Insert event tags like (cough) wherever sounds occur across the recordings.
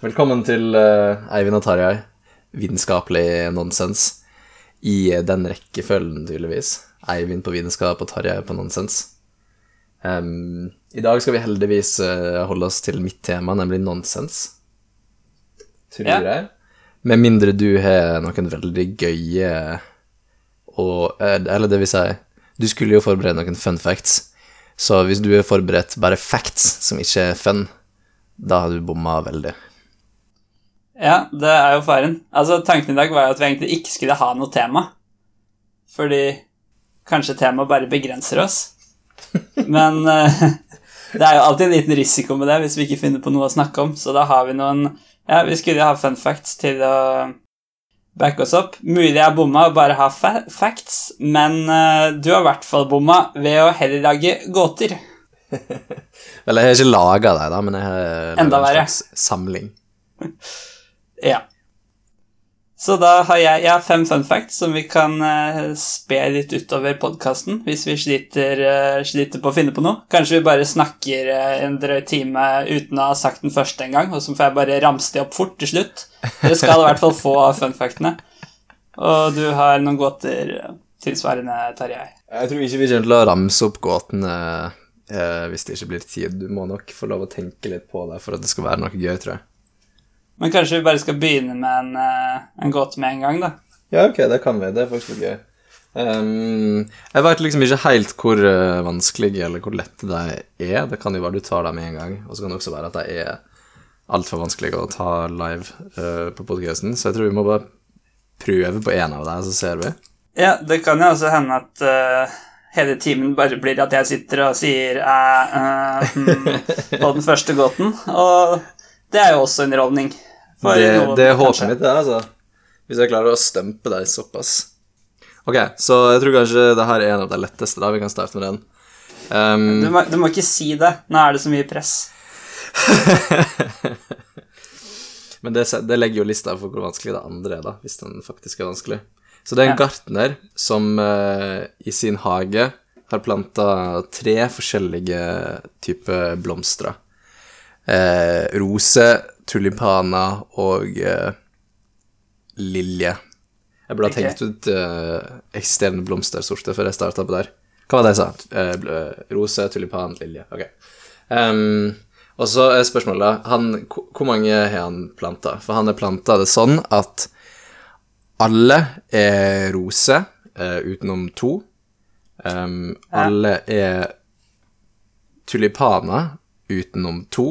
Velkommen til uh, Eivind og Tarjei. Vitenskapelig nonsens. I uh, den rekkefølgen, tydeligvis. Eivind på vitenskap og Tarjei på nonsens. Um, I dag skal vi heldigvis uh, holde oss til mitt tema, nemlig nonsens. Tror Ja. jeg. Med mindre du har noen veldig gøye og Eller det vil si, du skulle jo forberede noen fun facts. Så hvis du har forberedt bare facts som ikke er fun, da har du bomma veldig. Ja, det er jo faren. Altså, Tanken i dag var jo at vi egentlig ikke skulle ha noe tema. Fordi kanskje temaet bare begrenser oss. (laughs) Men uh, (laughs) det er jo alltid en liten risiko med det hvis vi ikke finner på noe å snakke om. Så da har vi noen Ja, vi skulle ha fun facts til å backe oss opp. Mulig jeg bomma og bare har fa facts, men uh, du har i hvert fall bomma ved å heller lage gåter. (laughs) Eller jeg har ikke laga dem, da, men jeg har en slags samling. Ja. Så da har jeg, jeg har fem fun facts som vi kan uh, spe litt utover podkasten hvis vi sliter, eh, sliter på å finne på noe. Kanskje vi bare snakker eh, en drøy time uten å ha sagt den første en gang, og så får jeg bare ramse de opp fort til slutt. Dere skal i hvert fall få fun factene. Og du har noen gåter eh, tilsvarende, Tarjei. Jeg tror ikke vi kommer til å ramse opp gåtene eh, hvis det ikke blir tid. Du må nok få lov å tenke litt på det for at det skal være noe gøy, tror jeg. Men kanskje vi bare skal begynne med en, eh, en gåte med en gang, da. Ja, ok, det kan vi. Det er faktisk gøy. Um, jeg veit liksom ikke helt hvor uh, vanskelig eller hvor lette de er. Det kan jo være du tar dem med en gang, og så kan det også være at de er altfor vanskelige å ta live uh, på podkasten, så jeg tror vi må bare prøve på én av dem, så ser vi. Ja, det kan jo også hende at uh, hele timen bare blir at jeg sitter og sier æ, uh, hmm, på den første gåten, og det er jo også underholdning. Det, noen, det er håpet mitt, det, altså. Hvis jeg klarer å stempe deg såpass. Ok, så jeg tror kanskje det her er en av de letteste, da. Vi kan starte med den. Um, Du må, du må ikke si det. Nå er det så mye press. (laughs) Men det, det legger jo lista for hvor vanskelig det andre er, da, hvis den faktisk er vanskelig. Så det er en Ja. gartner som uh, i sin hage har planta tre forskjellige typer blomster. Uh, rose, tulipaner og eh, lilje. Jeg burde ha tenkt ut eh, eksisterende blomstersorter før jeg starta på der. Hva var det jeg sa? Eh, eh, rose, tulipan, lilje. Ok. Um, og så er spørsmålet han, hvor mange har han planta? For han har planta det sånn at alle er rose, eh, utenom to. Um, alle er tulipaner, utenom to.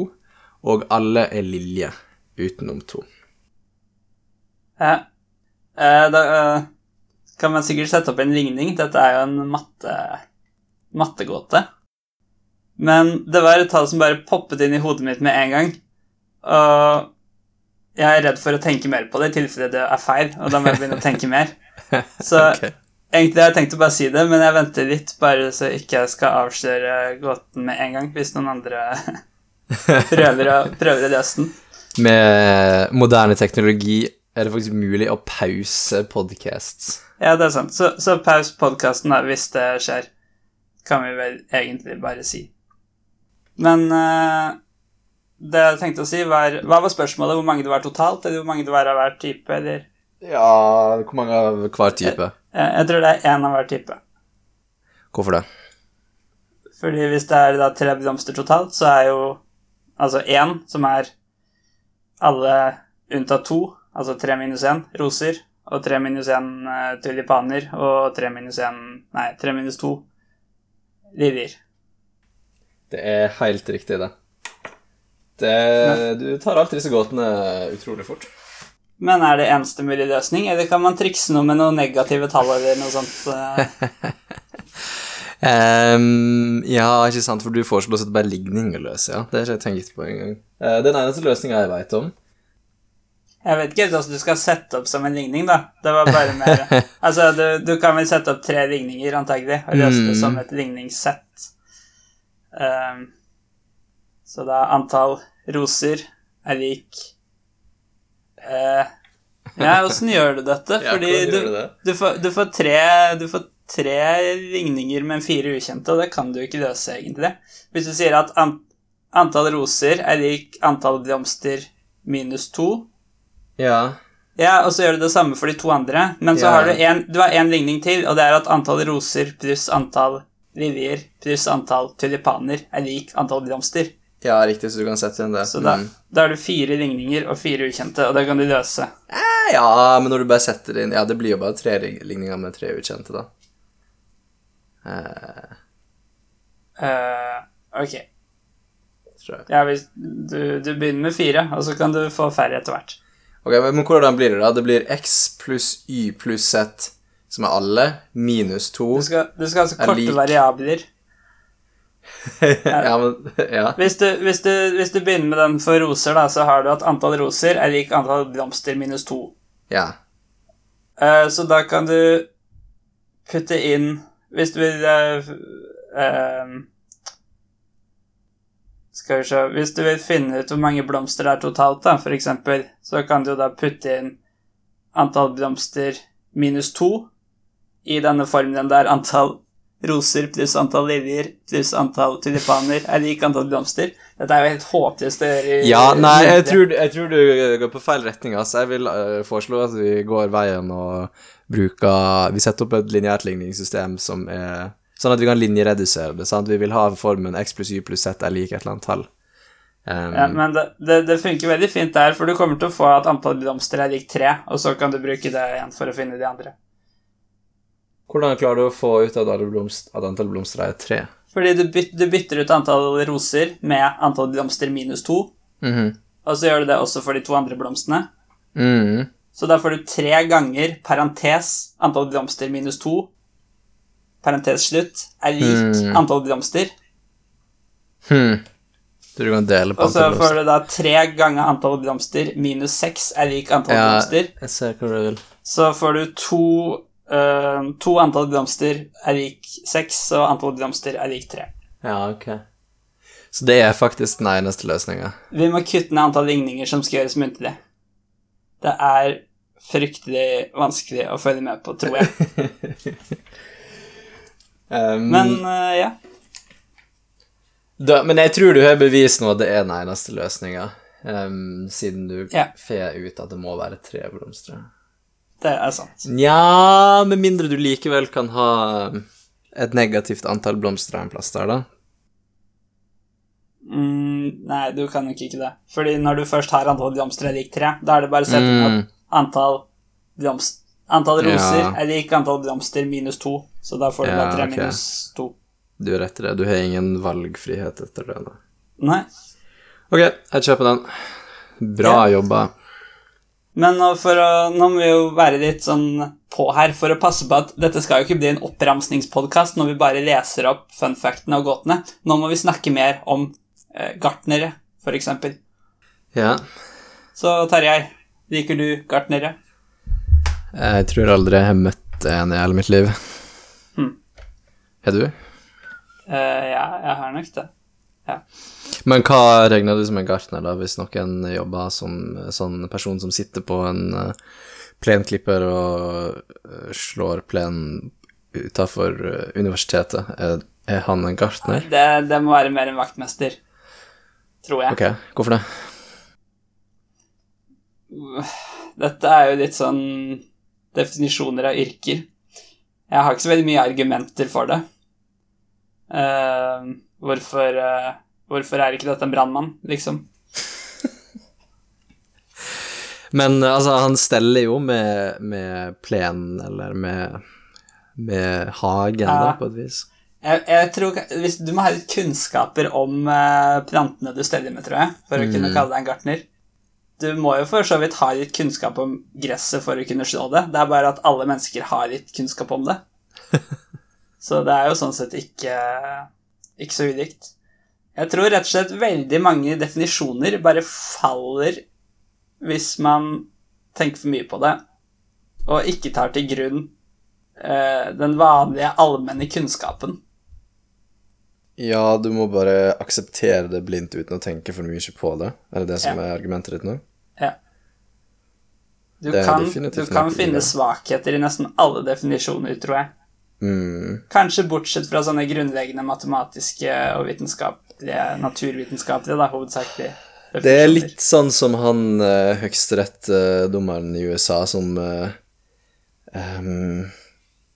Og alle er lilje, utenom to. Ja. Eh, da eh, kan man sikkert sette opp en ligning. Dette er jo en matte, mattegåte. Men det var et tall som bare poppet inn i hodet mitt med en gang. Og jeg er redd for å tenke mer på det i tilfelle det er feil, og da må jeg begynne å tenke mer. (laughs) Så okay. egentlig har jeg tenkt å bare si det, men jeg venter litt, bare så ikke jeg skal avsløre gåten med en gang, hvis noen andre prøver å, prøver å løse den. Med moderne teknologi er det faktisk mulig å pause podcasts. Ja, det er sant. Så, så paus podkasten hvis det skjer, kan vi vel egentlig bare si. Men uh, det jeg tenkte å si, var Hva var spørsmålet? Hvor mange det var totalt? Eller hvor mange det var av hver type? Eller Ja, hvor mange av hver type? Jeg, Jeg tror det er én av hver type. Hvorfor det? Fordi hvis det er da tre blomster totalt, så er jo altså én, som er alle unntatt to, altså tre minus én roser, og tre minus én eh, tulipaner, og tre minus én Nei, tre minus to liljer. Det er helt riktig, det. det du tar alltid disse gåtene utrolig fort. Men er det eneste mulig løsning, eller kan man trikse noe med noen negative tall eller noe sånt? (laughs) Ehm, ja, ikke sant, for du foreslo å sette bare ligning og løse, ja. Det har ikke jeg tenkt på engang. Uh, den eneste løsninga jeg veit om. Jeg vet ikke hvordan du skal sette opp som en ligning, da. Det var bare mer (laughs) Altså, du, du kan vel sette opp tre ligninger, antagelig, og løse det Mm. som et ligningssett. Um, så da antall roser er lik uh, Ja, åssen gjør du dette? Ja, Fordi hvordan du, du det? du, får, du, får tre, du får tre ringninger, men fire ukjente, og det kan du ikke løse, egentlig. Hvis du sier at antall roser er lik antall blomster minus to. Ja. Ja, og så gjør du det samme for de to andre, men så Ja. har du en, du har en ligning til, og det er at antall roser pluss antall liljer pluss antall tulipaner er lik antall blomster. ja, riktig, så du kan sette inn det. Så da, Mm. da har du fire ligninger og fire ukjente, og det kan du løse. Ja, men når du bare setter inn Ja, det blir jo bare tre ringninger ligninger med tre ukjente, da. Eh, ok. Ja, hvis du, du begynner med fire, og så kan du få færre etter hvert. Ok, men hvordan blir det, da? Det blir x pluss y pluss z, som er alle, minus to. Du skal, du skal altså korte lik. variabler. (laughs) ja, men Ja. Hvis du, hvis, du, hvis du begynner med den for roser, da, så har du at antall roser er lik antall blomster minus to. Ja. Uh, så da kan du putte inn Hvis du vil eh, eh, Skal vi se Hvis du vil finne ut hvor mange blomster det er totalt, da, for eksempel, så kan du da putte inn antall blomster minus to i denne formelen der antall roser pluss antall liljer pluss antall tulipaner er lik antall blomster. Dette er jo helt håpløst å gjøre. Ja, nei, jeg (laughs) tror, jeg tror du går på feil retning, Altså. Jeg vil uh, foreslå at vi går veien og bruker Vi setter opp et lineært ligningssystem som er Sånn at vi kan linjeredusere det. sant? Vi vil ha formen x pluss y pluss z er lik et eller annet tall. Um, Ja, men det, det, det funker veldig fint der, for du kommer til å få at antall blomster er lik tre, og så kan du bruke det igjen for å finne de andre. Hvordan klarer du å få ut at, blomst, at antall blomster er tre? Fordi du, byt, du bytter ut antall roser med antall blomster minus to, Mhm. og så gjør du det også for de to andre blomstene. Mhm. Så da får du tre ganger parentes antall blomster minus to, parentes slutt, er lik hmm. antall blomster. Hmm. Så du kan dele på Og så får du da tre ganger antall blomster minus seks er lik antall Ja, blomster. jeg ser hva du vil. Så får du to, uh, to antall blomster er lik seks, og antall blomster er lik tre. Ja, ok. Så det er faktisk den eneste løsninga. Vi må kutte ned antall ligninger som skal gjøres muntlig. Det er fryktelig vanskelig å følge med på, tror jeg. (laughs) Um, Men uh, ja. da, men jeg tror du har bevist nå at det er den eneste løsninga, um, siden du Ja. får ut at det må være tre blomster. Det er sant. Nja, med mindre du likevel kan ha et negativt antall blomster en plass der, da. Mm, nei, du kan nok ikke det. Fordi når du først har antall blomster er lik tre, da er det bare å sette Mm. antall blomster Antall roser Ja. er lik antall blomster minus to, så da får du Ja, bare tre okay. minus to. Du har rett i det. Du har ingen valgfrihet etter det. da. Nei. Ok, jeg kjøper den. Bra jobba. Men nå, å, nå må vi jo være litt sånn på her for å passe på at dette skal jo ikke bli en oppramsningspodkast når vi bare leser opp fun factene og gåtene. Nå må vi snakke mer om gartnere, for eksempel. Ja. Så Terjei, liker du gartnere? Jeg tror aldri jeg har møtt en i hele mitt liv. Hm. Har du? Uh, ja, jeg har nok det. Men hva regner du som en gartner, da, hvis noen jobber som sånn person som sitter på en eh, plenklipper og eh, slår plenen utafor universitetet? Er, er han en gartner? det? Det må være mer en vaktmester, tror jeg. Ok, hvorfor det? Dette er jo litt sånn definisjoner av yrker. Jeg har ikke så veldig mye argumenter for det. Uh, hvorfor, uh, hvorfor er ikke dette en brannmann, liksom? (laughs) Men altså, han steller jo med, med plenen, eller med, med hagen, da, på et vis. Jeg, jeg tror hvis, Du må ha litt kunnskaper om eh, plantene du steller med, tror jeg, for å kunne Mm. kalle deg en gartner. Du må jo for så vidt ha litt kunnskap om gresset for å kunne slå det. Det er bare at alle mennesker har litt kunnskap om det. (laughs) Så det er jo sånn sett ikke, ikke så ulikt. Jeg tror rett og slett veldig mange definisjoner bare faller hvis man tenker for mye på det, og ikke tar til grunn eh, den vanlige allmenne kunnskapen. Ja, du må bare akseptere det blindt uten å tenke for mye på det. Er det det som Ja. er argumentet ditt nå? Du Det er kan, du kan finne svakheter i nesten alle definisjoner, tror jeg. Mm. Kanskje bortsett fra sånne grunnleggende matematiske og vitenskapelige, naturvitenskapelige, da, hovedsakelig. Det er litt sånn som han uh, høyesterettsdommeren i USA som eh, um,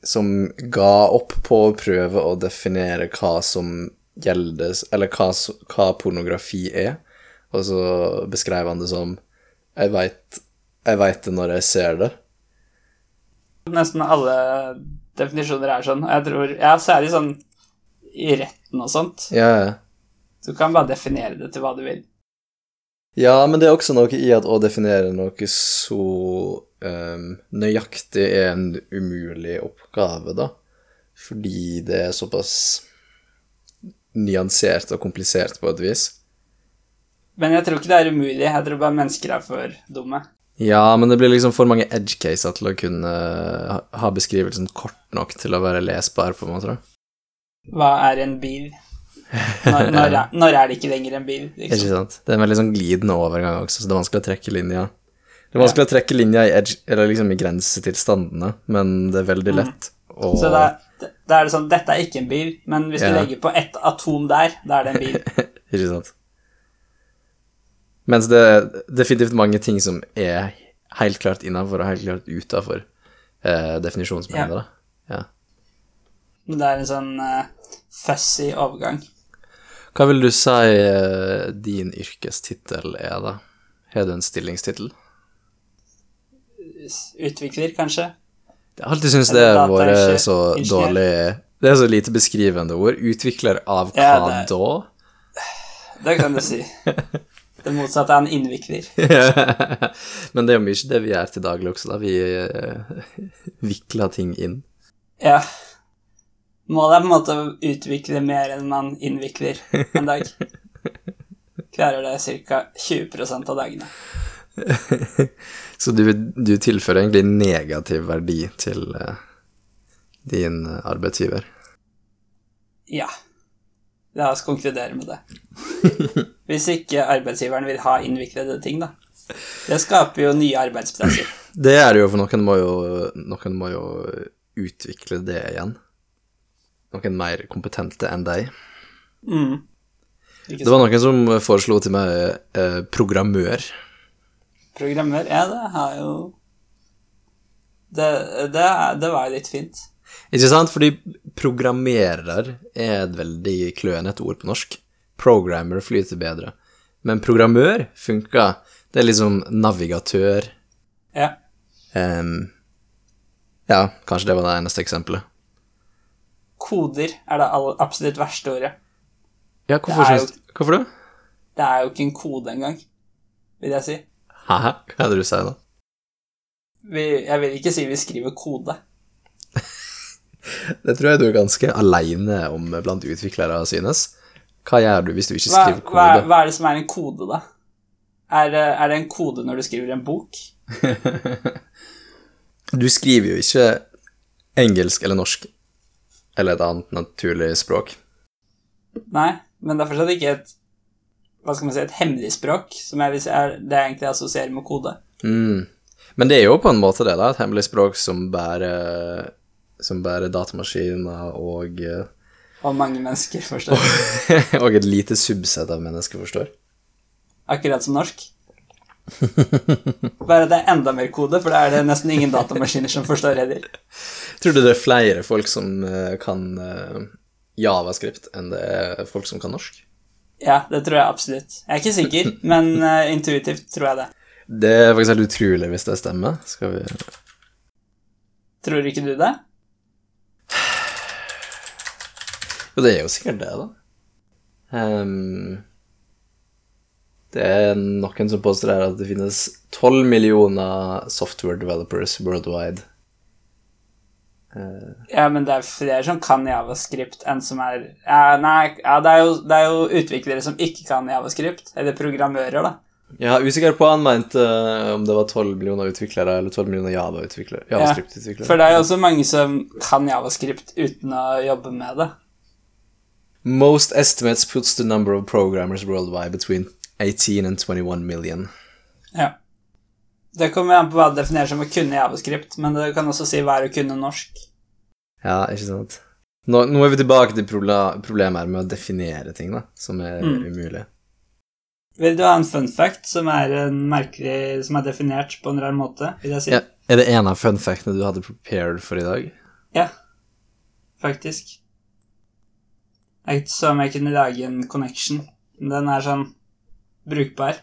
Som ga opp på å prøve å definere hva som gjelder Eller hva, hva pornografi er, og så beskrev han det som Jeg veit jeg veit det når jeg ser det. Nesten alle definisjoner er sånn. Jeg tror, ja, Særlig sånn i retten og sånt. Ja, ja. Du kan bare definere det til hva du vil. Ja, men det er også noe i at å definere noe så um, nøyaktig er en umulig oppgave, da. Fordi det er såpass nyansert og komplisert på et vis. Men jeg tror ikke det er umulig. Jeg tror bare mennesker er for dumme. Ja, men det blir liksom for mange edge caser til å kunne ha beskrivelsen kort nok til å være lesbar, på en måte. Hva er en bil? Når, når, er, (laughs) når er, det ikke lenger en bil? Liksom? Ikke sant. Det er en veldig sånn glidende overgang også, så det er vanskelig å trekke linja. Det er vanskelig å trekke linja i, edge, eller liksom i grensetilstandene, men det er veldig mm. lett mm. å Så da, da, er det sånn Dette er ikke en bil, men hvis ja. du legger på ett atom der, da er det en bil. (laughs) ikke sant. Mens det er definitivt mange ting som er helt klart innafor og helt klart utafor eh, definisjonsmengder. Ja. ja. Det er en sånn uh, fussy overgang. Hva vil du si uh, din yrkestittel er, da? Har du en stillingstittel? Utvikler, kanskje. Jeg har alltid syntes det har vært så dårlig Det er så lite beskrivende ord. Utvikler av hva ja, det, da? Det kan du si. Det motsatte er en innvikler. (laughs) Men det er jo mye det vi gjør til daglig også, da. Vi uh, (laughs) vikler ting inn. Ja. Målet er på en måte å utvikle mer enn man innvikler en dag. (laughs) Klarer det ca. 20% av dagene. Så du, du, tilfører egentlig negativ verdi til uh, din arbeidsgiver? Ja. La oss konkludere med det. (laughs) Hvis ikke arbeidsgiveren vil ha innviklede ting, da. Det skaper jo nye arbeidsplasser. Det er det jo, for noen må jo, noen må jo utvikle det igjen. Noen mer kompetente enn deg. Mm. Det var noen som foreslo til meg eh, programmør. Programmør? Ja, det har jo Det, det, det var litt fint. Ikke sant? Fordi programmerer er et veldig klønete ord på norsk. Programmer flyter bedre. Men programmør funker. Det er liksom navigatør. Ja. Um, ja, kanskje det var det eneste eksempelet. Koder er det absolutt verste ordet. Ja, hvorfor, syns, jo, hvorfor det? Det er jo ikke en kode engang, vil jeg si. Hæ? Hva er det du sier da? Vi, jeg vil ikke si vi skriver kode. (laughs) Det tror jeg du er ganske aleine om blant utviklere, synes. Hva gjør du hvis du ikke skriver kode? Hva, hva, er det som er en kode, da? Er, er det en kode når du skriver en bok? (laughs) du skriver jo ikke engelsk eller norsk eller et annet naturlig språk. Nei, men det er fortsatt ikke et hva skal man si, et hemmelig språk, som jeg vil si er det jeg egentlig assosierer med kode. Mm. Men det er jo på en måte det, da, et hemmelig språk som bærer som bare datamaskiner og eh, Og mange mennesker forstår. (laughs) og et lite subsett av mennesker forstår. Akkurat som norsk. Bare det er enda mer kode, for da er det nesten ingen datamaskiner som forstår heller. Tror du det er flere folk som eh, kan eh, javascript enn det er folk som kan norsk? Ja, det tror jeg absolutt. Jeg er ikke sikker, (laughs) men uh, intuitivt tror jeg det. Det er faktisk helt utrolig hvis det stemmer. Skal vi Tror ikke du det? Jo, det er jo sikkert det, da. Um, det er noen som påstår her at det finnes 12 millioner software developers worldwide. Ja, men det er flere som kan javascript enn som er ja, Nei, ja, det, er jo, det, er jo, utviklere som ikke kan javascript. Eller programmører, da. Jeg er usikker på hva han mente, uh, om det var 12 millioner utviklere eller 12 millioner Java-utviklere. javascript Ja, for det er jo også mange som kan javascript uten å jobbe med det. Most estimates puts the number of programmers worldwide between 18 and 21 million. Ja. Det kommer an på hva det definerer som å kunne javascript, men det kan også si er å kunne norsk. Ja, ikke sant. Nå, nå er vi tilbake til problemet her med å definere ting, da, som er mm. umulig. Vil du ha en fun fact som er en merkelig Som er definert på en rar måte, vil jeg si? Ja, er det en av fun factene du hadde prepared for i dag? Ja, faktisk. Det er ikke om jeg kunne lage en connection. Den er sånn brukbar.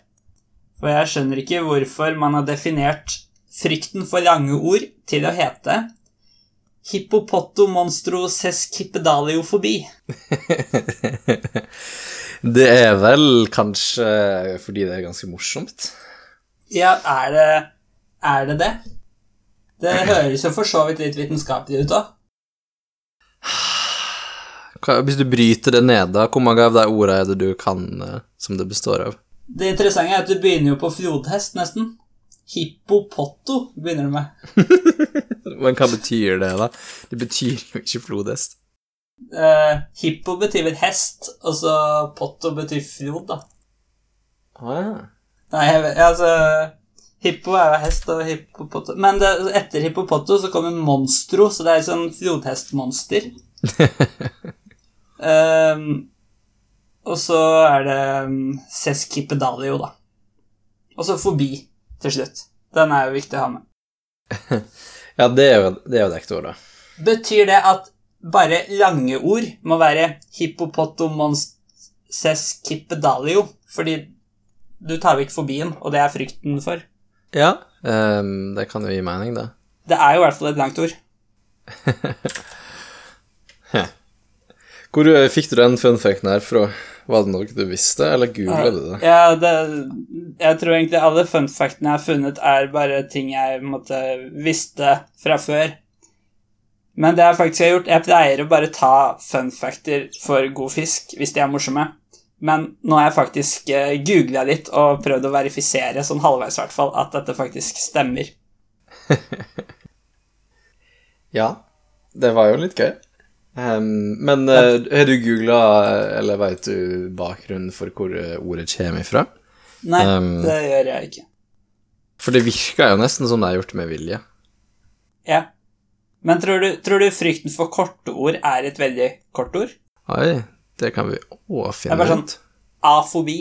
For jeg skjønner ikke hvorfor man har definert frykten for lange ord til å hete hippopotomonstroseskipedaliofobi. (laughs) det er vel kanskje fordi det er ganske morsomt. Ja, er det er det? Det Det høres jo for så vidt litt vitenskapelig ut òg. Hvis du bryter det ned, da, hvor mange av de ordene er det du kan eh, som det består av? Det interessante er at du begynner jo på flodhest, nesten. Hippopotto begynner du med. (laughs) Men hva betyr det, da? Det betyr jo ikke flodhest. Uh, hippo betyr vel hest, og så potto betyr flod, da. Å ja. Nei, jeg vet, altså Hippo er jo hest og hippopotto Men det, etter hippopotto så kommer monstro, så det er et sånn flodhestmonster. (laughs) Ehm, og så er det um, seskipedalio, da. Og så fobi til slutt. Den er jo viktig å ha med. (laughs) Ja, det er jo, det er jo et ord, da. Betyr det at bare lange ord må være hippopotomonseskipedalio? Fordi du tar vekk fobien, og det er frykten for. Ja, um, det kan jo gi mening, det. Det er jo i hvert fall et langt ord. (laughs) Hvor eh, fikk du den funfacten her fra? Var det noe du visste, eller googla du det? Ja, det, jeg tror egentlig alle fun factene jeg har funnet, er bare ting jeg måtte, visste fra før. Men det jeg faktisk har gjort Jeg pleier å bare ta fun facter for god fisk hvis de er morsomme. Men nå har jeg faktisk uh, googla litt og prøvd å verifisere, sånn halvveis i hvert fall, at dette faktisk stemmer. (laughs) Ja, det var jo litt gøy. Ehm, men har har du googla, eller veit du bakgrunnen for hvor eh, ordet kommer ifra? Nei, Um, det gjør jeg ikke. For det virka jo nesten som det er gjort med vilje. Ja. Men tror du, tror du frykten for kortord er et veldig kort ord? Oi, det kan vi òg Det er bare sånn afobi.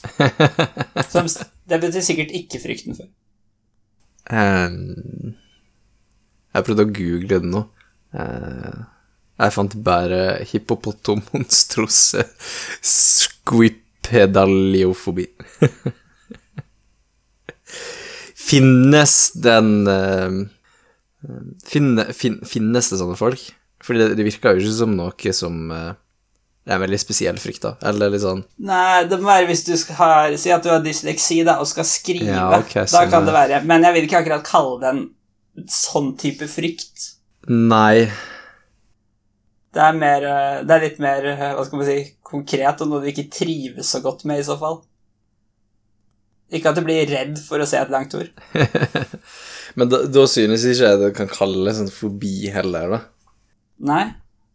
(laughs) Som, det betyr sikkert ikke frykten for. Um, jeg prøvde å google det nå. Eh, jeg fant bare hippopotomonstrose squipedaliofobi. (laughs) Finnes den eh, finne, fin, Finnes det sånne folk? Fordi det, det virker jo ikke som noe som det er en veldig spesiell frykt, da. Eller litt sånn Nei, det må være hvis du har Si at du har dysleksi da, og skal skrive. Ja, okay, da kan det være. Men jeg vil ikke akkurat kalle det en sånn type frykt. Nei. Det er, mer, eh, det er litt mer eh, hva skal man si, konkret, og noe du ikke trives så godt med i så fall. Ikke at du blir redd for å se et langt ord. (laughs) Men da, da synes ikke jeg det kan kalles sånn fobi heller, da. Nei,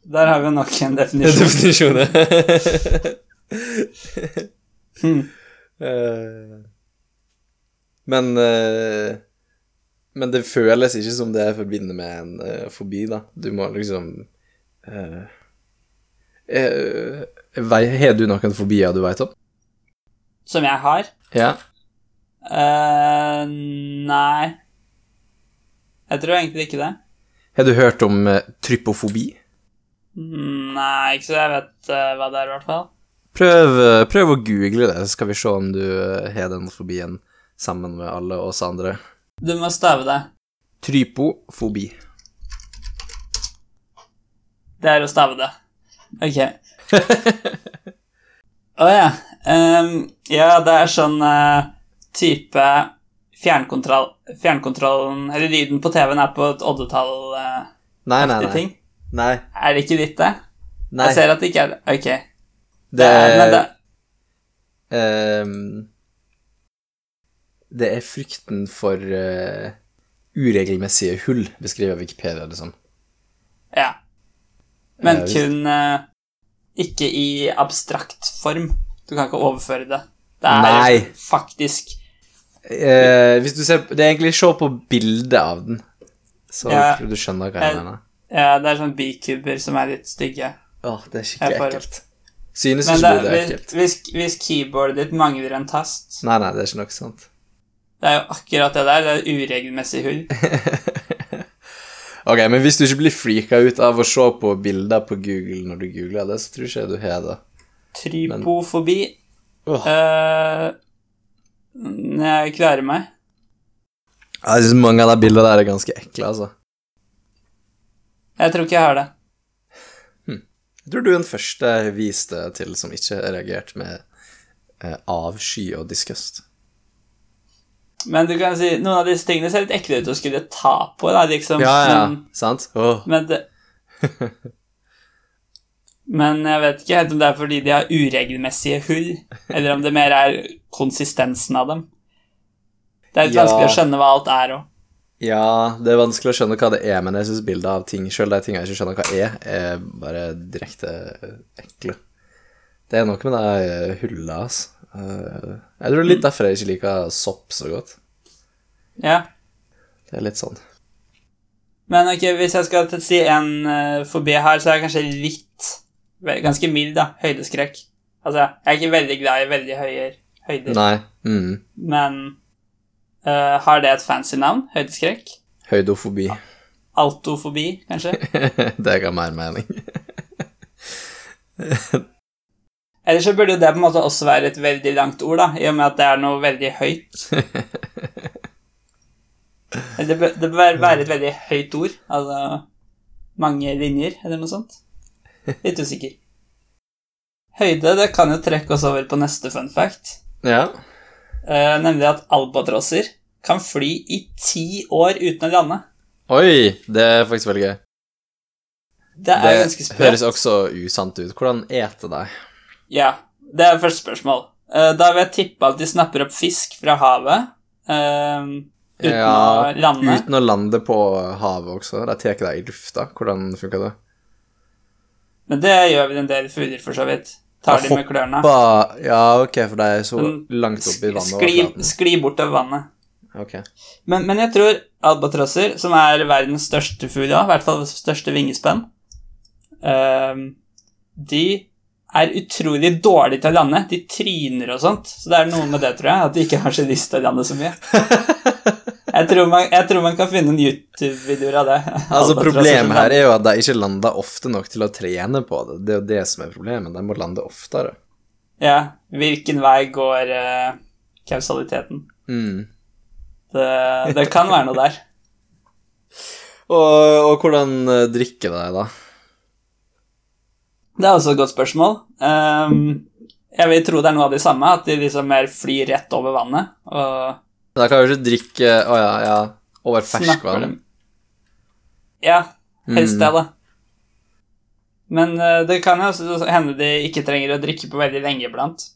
der har vi nok en (laughs) definisjon. Definisjonen. (laughs) Hmm. uh, men eh, Men det føles ikke som det jeg forbinder med en uh, fobi, da. Du må liksom uh, Har du noen fobier du veit om? Som jeg har? Ja. Uh, nei. Jeg tror egentlig ikke det. Har du hørt om trypofobi? Nei, ikke så jeg vet hva det er, i hvert fall. Prøv, prøv å google det, så skal vi se om du har den fobien sammen med alle oss andre. Du må stave det. Trypofobi. Det er å stave det. Ok. (laughs) Å ja. Um, ja, det er sånn uh, type fjernkontroll Fjernkontrollen Eller lyden på TV-en er på et oddetall uh, Nei, nei, nei. ting. Nei. Er det ikke ditt, det? nei. Jeg ser at det ikke er det. Ok. Det er, men det, ehm, Det er frykten for uh, uregelmessige hull, beskriver Wikipedia det som. Ja. Men uh, kun uh, ikke i abstrakt form. Du kan ikke overføre det. Det er Nei. faktisk Eh, hvis du ser Det er egentlig se på bildet av den, så Ja. tror du skjønner hva jeg mener. Ja, det er sånn bikuber som er litt stygge. Åh, det er skikkelig ekkelt. Synes ikke det, du det er ekkelt? hvis, hvis keyboardet ditt mangler en tast Nei, nei, det er ikke noe sånt. Det er jo akkurat det der. Det er uregelmessig hull. (laughs) Ok, men hvis du ikke blir frika ut av å se på bilder på Google når du googler det, så tror ikke jeg du har det. Trypofobi. Åh. Uh, jeg klarer meg. Jeg synes mange av de bildene der er ganske ekle, altså. Jeg tror ikke jeg har det. Jeg tror du er den første jeg viste til som ikke har reagert med eh, avsky og disgust. Men du kan si noen av disse tingene ser litt ekle ut å skulle ta på. Da, liksom. Ja, ja, Men, sant? Oh. men, det, (laughs) men jeg vet ikke helt om det er fordi de har uregelmessige hull, eller om det mer er konsistensen av dem. Det er litt Ja. vanskelig å skjønne hva alt er òg. Ja, det er vanskelig å skjønne hva det er, men jeg syns bildet av ting, sjøl de tingene jeg ikke skjønner hva er, er bare direkte ekle. Det er noe med de hullene, altså. Eh, Jeg tror det er litt derfor jeg ikke liker sopp så godt. Ja. Det er litt sånn. Men ok, hvis jeg skal si en uh, fobi her, så er jeg kanskje litt Ganske mild, da. Høydeskrekk. Altså, jeg er ikke veldig glad i veldig høye høyder, Nei. Mm. men uh, har det et fancy navn? Høydeskrekk? Høydofobi. Altofobi, kanskje? (laughs) det ga mer mening. Eller så burde jo det på en måte også være et veldig langt ord, da, i og med at det er noe veldig høyt. (laughs) Eller Det bør, det bør være et veldig høyt ord, altså mange linjer, eller noe sånt. Litt usikker. Høyde, det kan jo trekke oss over på neste fun fact, Ja. eh, nemlig at albatrosser kan fly i ti år uten å lande. Oi, det er faktisk veldig gøy. Det er ganske Det sprøtt. høres også usant ut. Hvordan eter de? Ja, det er første spørsmål. Eh, Da vil jeg tippe at de snapper opp fisk fra havet eh, uten Ja, å lande. Uten å lande på havet også. De tar det i lufta. Hvordan funker det? Men det gjør vi en del fugler, for så vidt. Tar de med klørne. Ja, ok, for de er så langt oppe i vannet. Skli, skli bort bortover vannet. Okay. Men, men jeg tror albatrosser, som er verdens største fugl, i hvert fall største vingespenn, ehm, de er utrolig dårlige til å lande. De tryner og sånt. Så det er noe med det, tror jeg, at de ikke har så lyst til å lande så mye. Jeg tror man, jeg tror man kan finne en YouTube-videoer av det. Altså, problemet her er jo at de ikke lander ofte nok til å trene på det. Det er jo det som er problemet. De må lande oftere. Ja, hvilken vei går uh, kausaliteten? Mm. Det, det kan være noe der. (laughs) Og, og hvordan eh, drikker de, da? Det er også et godt spørsmål. Ehm, jeg vil tro det er noe av de samme, at de liksom mer flyr rett over vannet og Da kan du ikke drikke Å ja, ja. Over ferskvann. Ja, helst Mm. det, da. Men eh, det kan jo også hende de ikke trenger å drikke på veldig lenge iblant.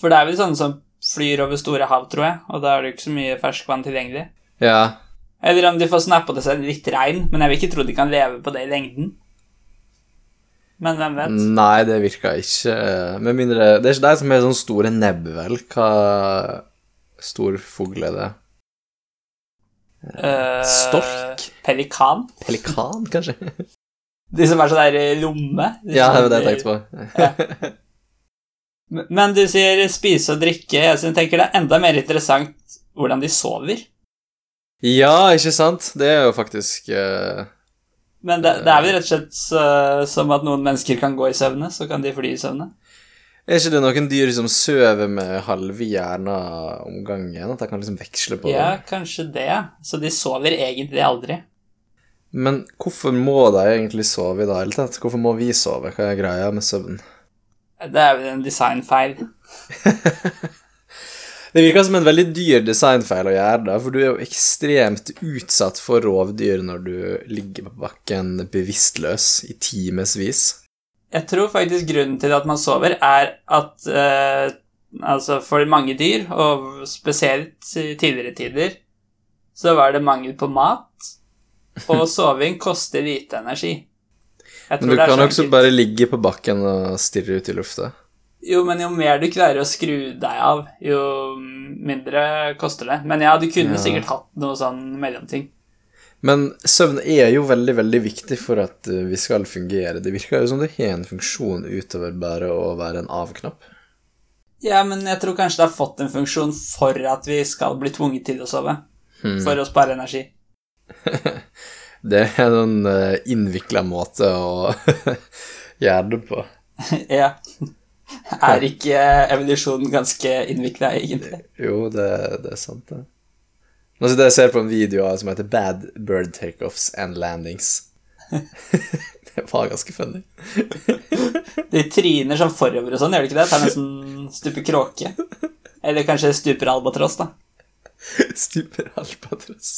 For det er vel sånne som flyr over store hav, tror jeg, og da er det jo ikke så mye ferskvann tilgjengelig. Ja. Eller om de får snappa til seg litt regn, men jeg vil ikke tro de kan leve på det i lengden. Men hvem vet? Nei, det virker ikke Med mindre Det er ikke de som har sånne store nebb, vel? Hva stor fugl er det? Uh, Stork? Pelikan? Pelikan, kanskje? (laughs) De som er sånn der lomme? De Ja, det var det jeg tenkte på. Men- Men du sier spise og drikke. Jeg tenker det er enda mer interessant hvordan de sover. Ja, ikke sant? Det er jo faktisk eh, Men det, det er vel rett og slett så, som at noen mennesker kan gå i søvne, så kan de fly i søvne. Er ikke det noen dyr som sover med halve hjerna om gangen? At de kan liksom veksle på Ja, kanskje det. Så de sover egentlig aldri. Men hvorfor må de egentlig sove i det hele tatt? Hvorfor må vi sove? Hva er greia med søvn? Det er vel en designfeil. (laughs) Det virker som en veldig dyr designfeil å gjøre da, for du er jo ekstremt utsatt for rovdyr når du ligger på bakken bevisstløs i timevis. Jeg tror faktisk grunnen til at man sover, er at eh, altså for mange dyr, og spesielt i tidligere tider, så var det mangel på mat, og (laughs) soving koster lite energi. Men du det kan også bare ligge på bakken og stirre ut i lufta. Jo, men jo mer du klarer å skru deg av, jo mindre koster det. Men ja, du kunne Ja. sikkert hatt noe sånn mellomting. Men søvn er jo veldig, veldig viktig for at eh, vi skal fungere. Det virker jo som det har en funksjon utover bare å være en av-knapp. Ja, men jeg tror kanskje det har fått en funksjon for at vi skal bli tvunget til å sove. For å spare energi. (laughs) Det er en uh, innvikla måte å (laughs) gjøre det på. (laughs) ja. Er ikke evolusjonen ganske innvikla, egentlig? Jo, det, det er sant, det. Nå sitter jeg og ser på en video som heter Bad Bird Takeoffs and Landings. (laughs) det var ganske funny. (laughs) De tryner sånn forover og sånn, gjør de ikke det? Tar nesten stuper kråke. Eller kanskje stuper albatross, da. (laughs) Stuper albatross.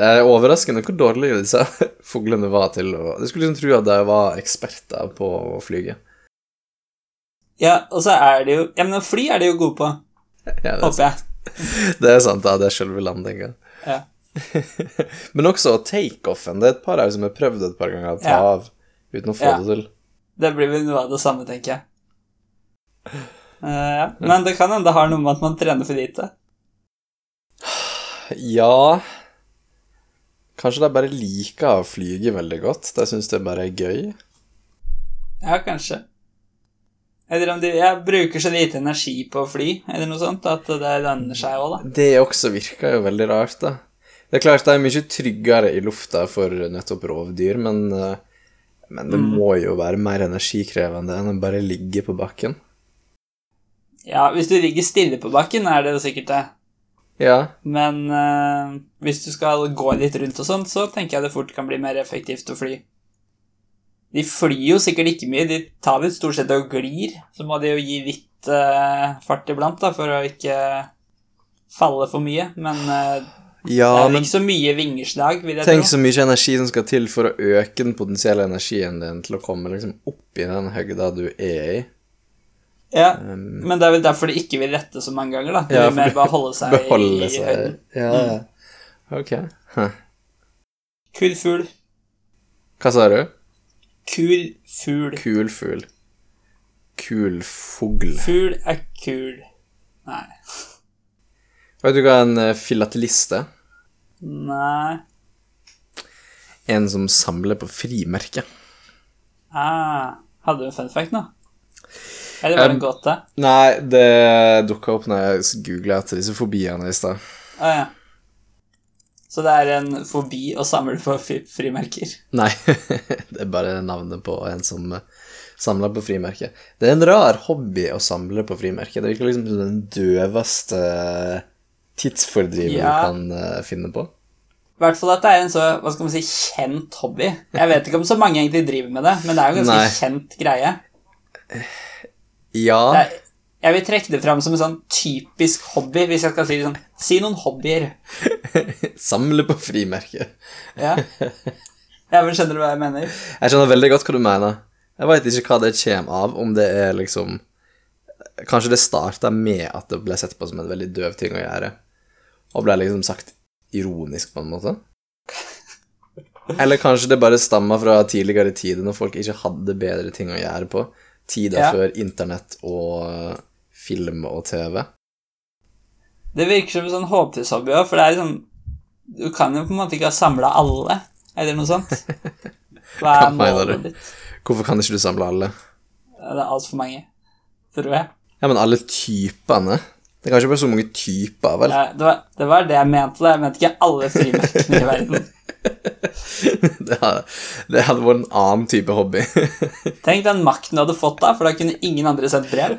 Det er overraskende hvor dårlige disse (laughs) fuglene var til å Du skulle liksom tro at de var eksperter på å flyge. Ja, og så er det jo Ja, men fly er de jo gode på, (laughs) Ja, det, er, håper jeg. det er sant, ja. Det er selve landinga. Ja. (laughs) Men også takeoffen. Det er et par her som har prøvd et par ganger å ta Ja. av uten å få Ja. det til. Det blir vel noe av det samme, tenker jeg. Uh, ja. Men det kan hende det har noe med at man trener for lite. (sighs) Ja Kanskje de bare liker å flyge veldig godt. De syns det bare er gøy. Ja, kanskje. Eller om de jeg bruker så lite energi på å fly, eller noe sånt, at det lønner seg òg, da. Det også virker jo veldig rart, da. Det er klart de er mye tryggere i lufta for nettopp rovdyr, men, eh, men det må jo være mer energikrevende enn å bare ligge på bakken. Ja, hvis du ligger stille på bakken, er det jo sikkert det. Ja, Men eh, hvis du skal gå litt rundt og sånn, så tenker jeg det fort kan bli mer effektivt å fly. De flyr jo sikkert ikke mye, de tar vel stort sett og glir. Så må de jo gi litt eh, fart iblant, da, for å ikke falle for mye. Men eh, ja det er men ikke så mye vingeslag, vil jeg tenk tro. så mye energi som skal til for å øke den potensielle energien din til å komme liksom opp i den høgda du er i. Ja, Um, men det er vel derfor de ikke vil rette så mange ganger, da. De Ja, vil mer bare holde seg (laughs) Beholde i seg høyden. Ja, ja. Ok. Huh. Kul fugl. Hva sa du? Kul fugl. Kul fugl. Kul fugl. Fugl er kul. Nei. Vet du hva en eh, filatelist er? Nei. En som samler på frimerker. Ah, hadde du en fun fact nå? Var det en Um, gåte? Nei, det dukka opp når jeg googla etter disse fobiene i stad. Ah, ja. Så det er en fobi å samle på frimerker? Nei, (laughs) det er bare navnet på en som eh, samler på frimerker. Det er en rar hobby å samle på frimerker. Det virker liksom som den døveste tidsfordriven Ja. du kan eh, finne på. I hvert fall at det er en så hva skal man si, kjent hobby. Jeg vet ikke om så mange egentlig driver med det, men det er jo en ganske Nei. kjent greie. Ja, er, jeg vil trekke det fram som en sånn typisk hobby, hvis jeg skal si det sånn. Si noen hobbyer. (laughs) samle på frimerker. Ja. ja, men skjønner du hva jeg mener? Jeg skjønner veldig godt hva du mener. Jeg veit ikke hva det kommer av, om det er liksom Kanskje det starta med at det ble sett på som en veldig døv ting å gjøre, og ble liksom sagt ironisk, på en måte. Eller kanskje det bare stammer fra tidligere tider, når folk ikke hadde bedre ting å gjøre på. Tida Ja. før internett og eh, film og TV. Det virker som en sånn håpløs-hobby òg, for det er liksom Du kan jo på en måte ikke ha samla alle, eller noe sånt. (laughs) Hva er målet ditt? Hvorfor kan ikke du samle alle? Det er altfor mange, tror jeg. Ja, men alle typene? Det er kanskje bare så mange typer, vel? Ja, det, var, det var det jeg mente. da. Jeg mente ikke alle frimerkene i verden. (laughs) (laughs) Det hadde, det hadde vært en annen type hobby. (laughs) Tenk den makten du hadde fått da, for da kunne ingen andre sendt brev.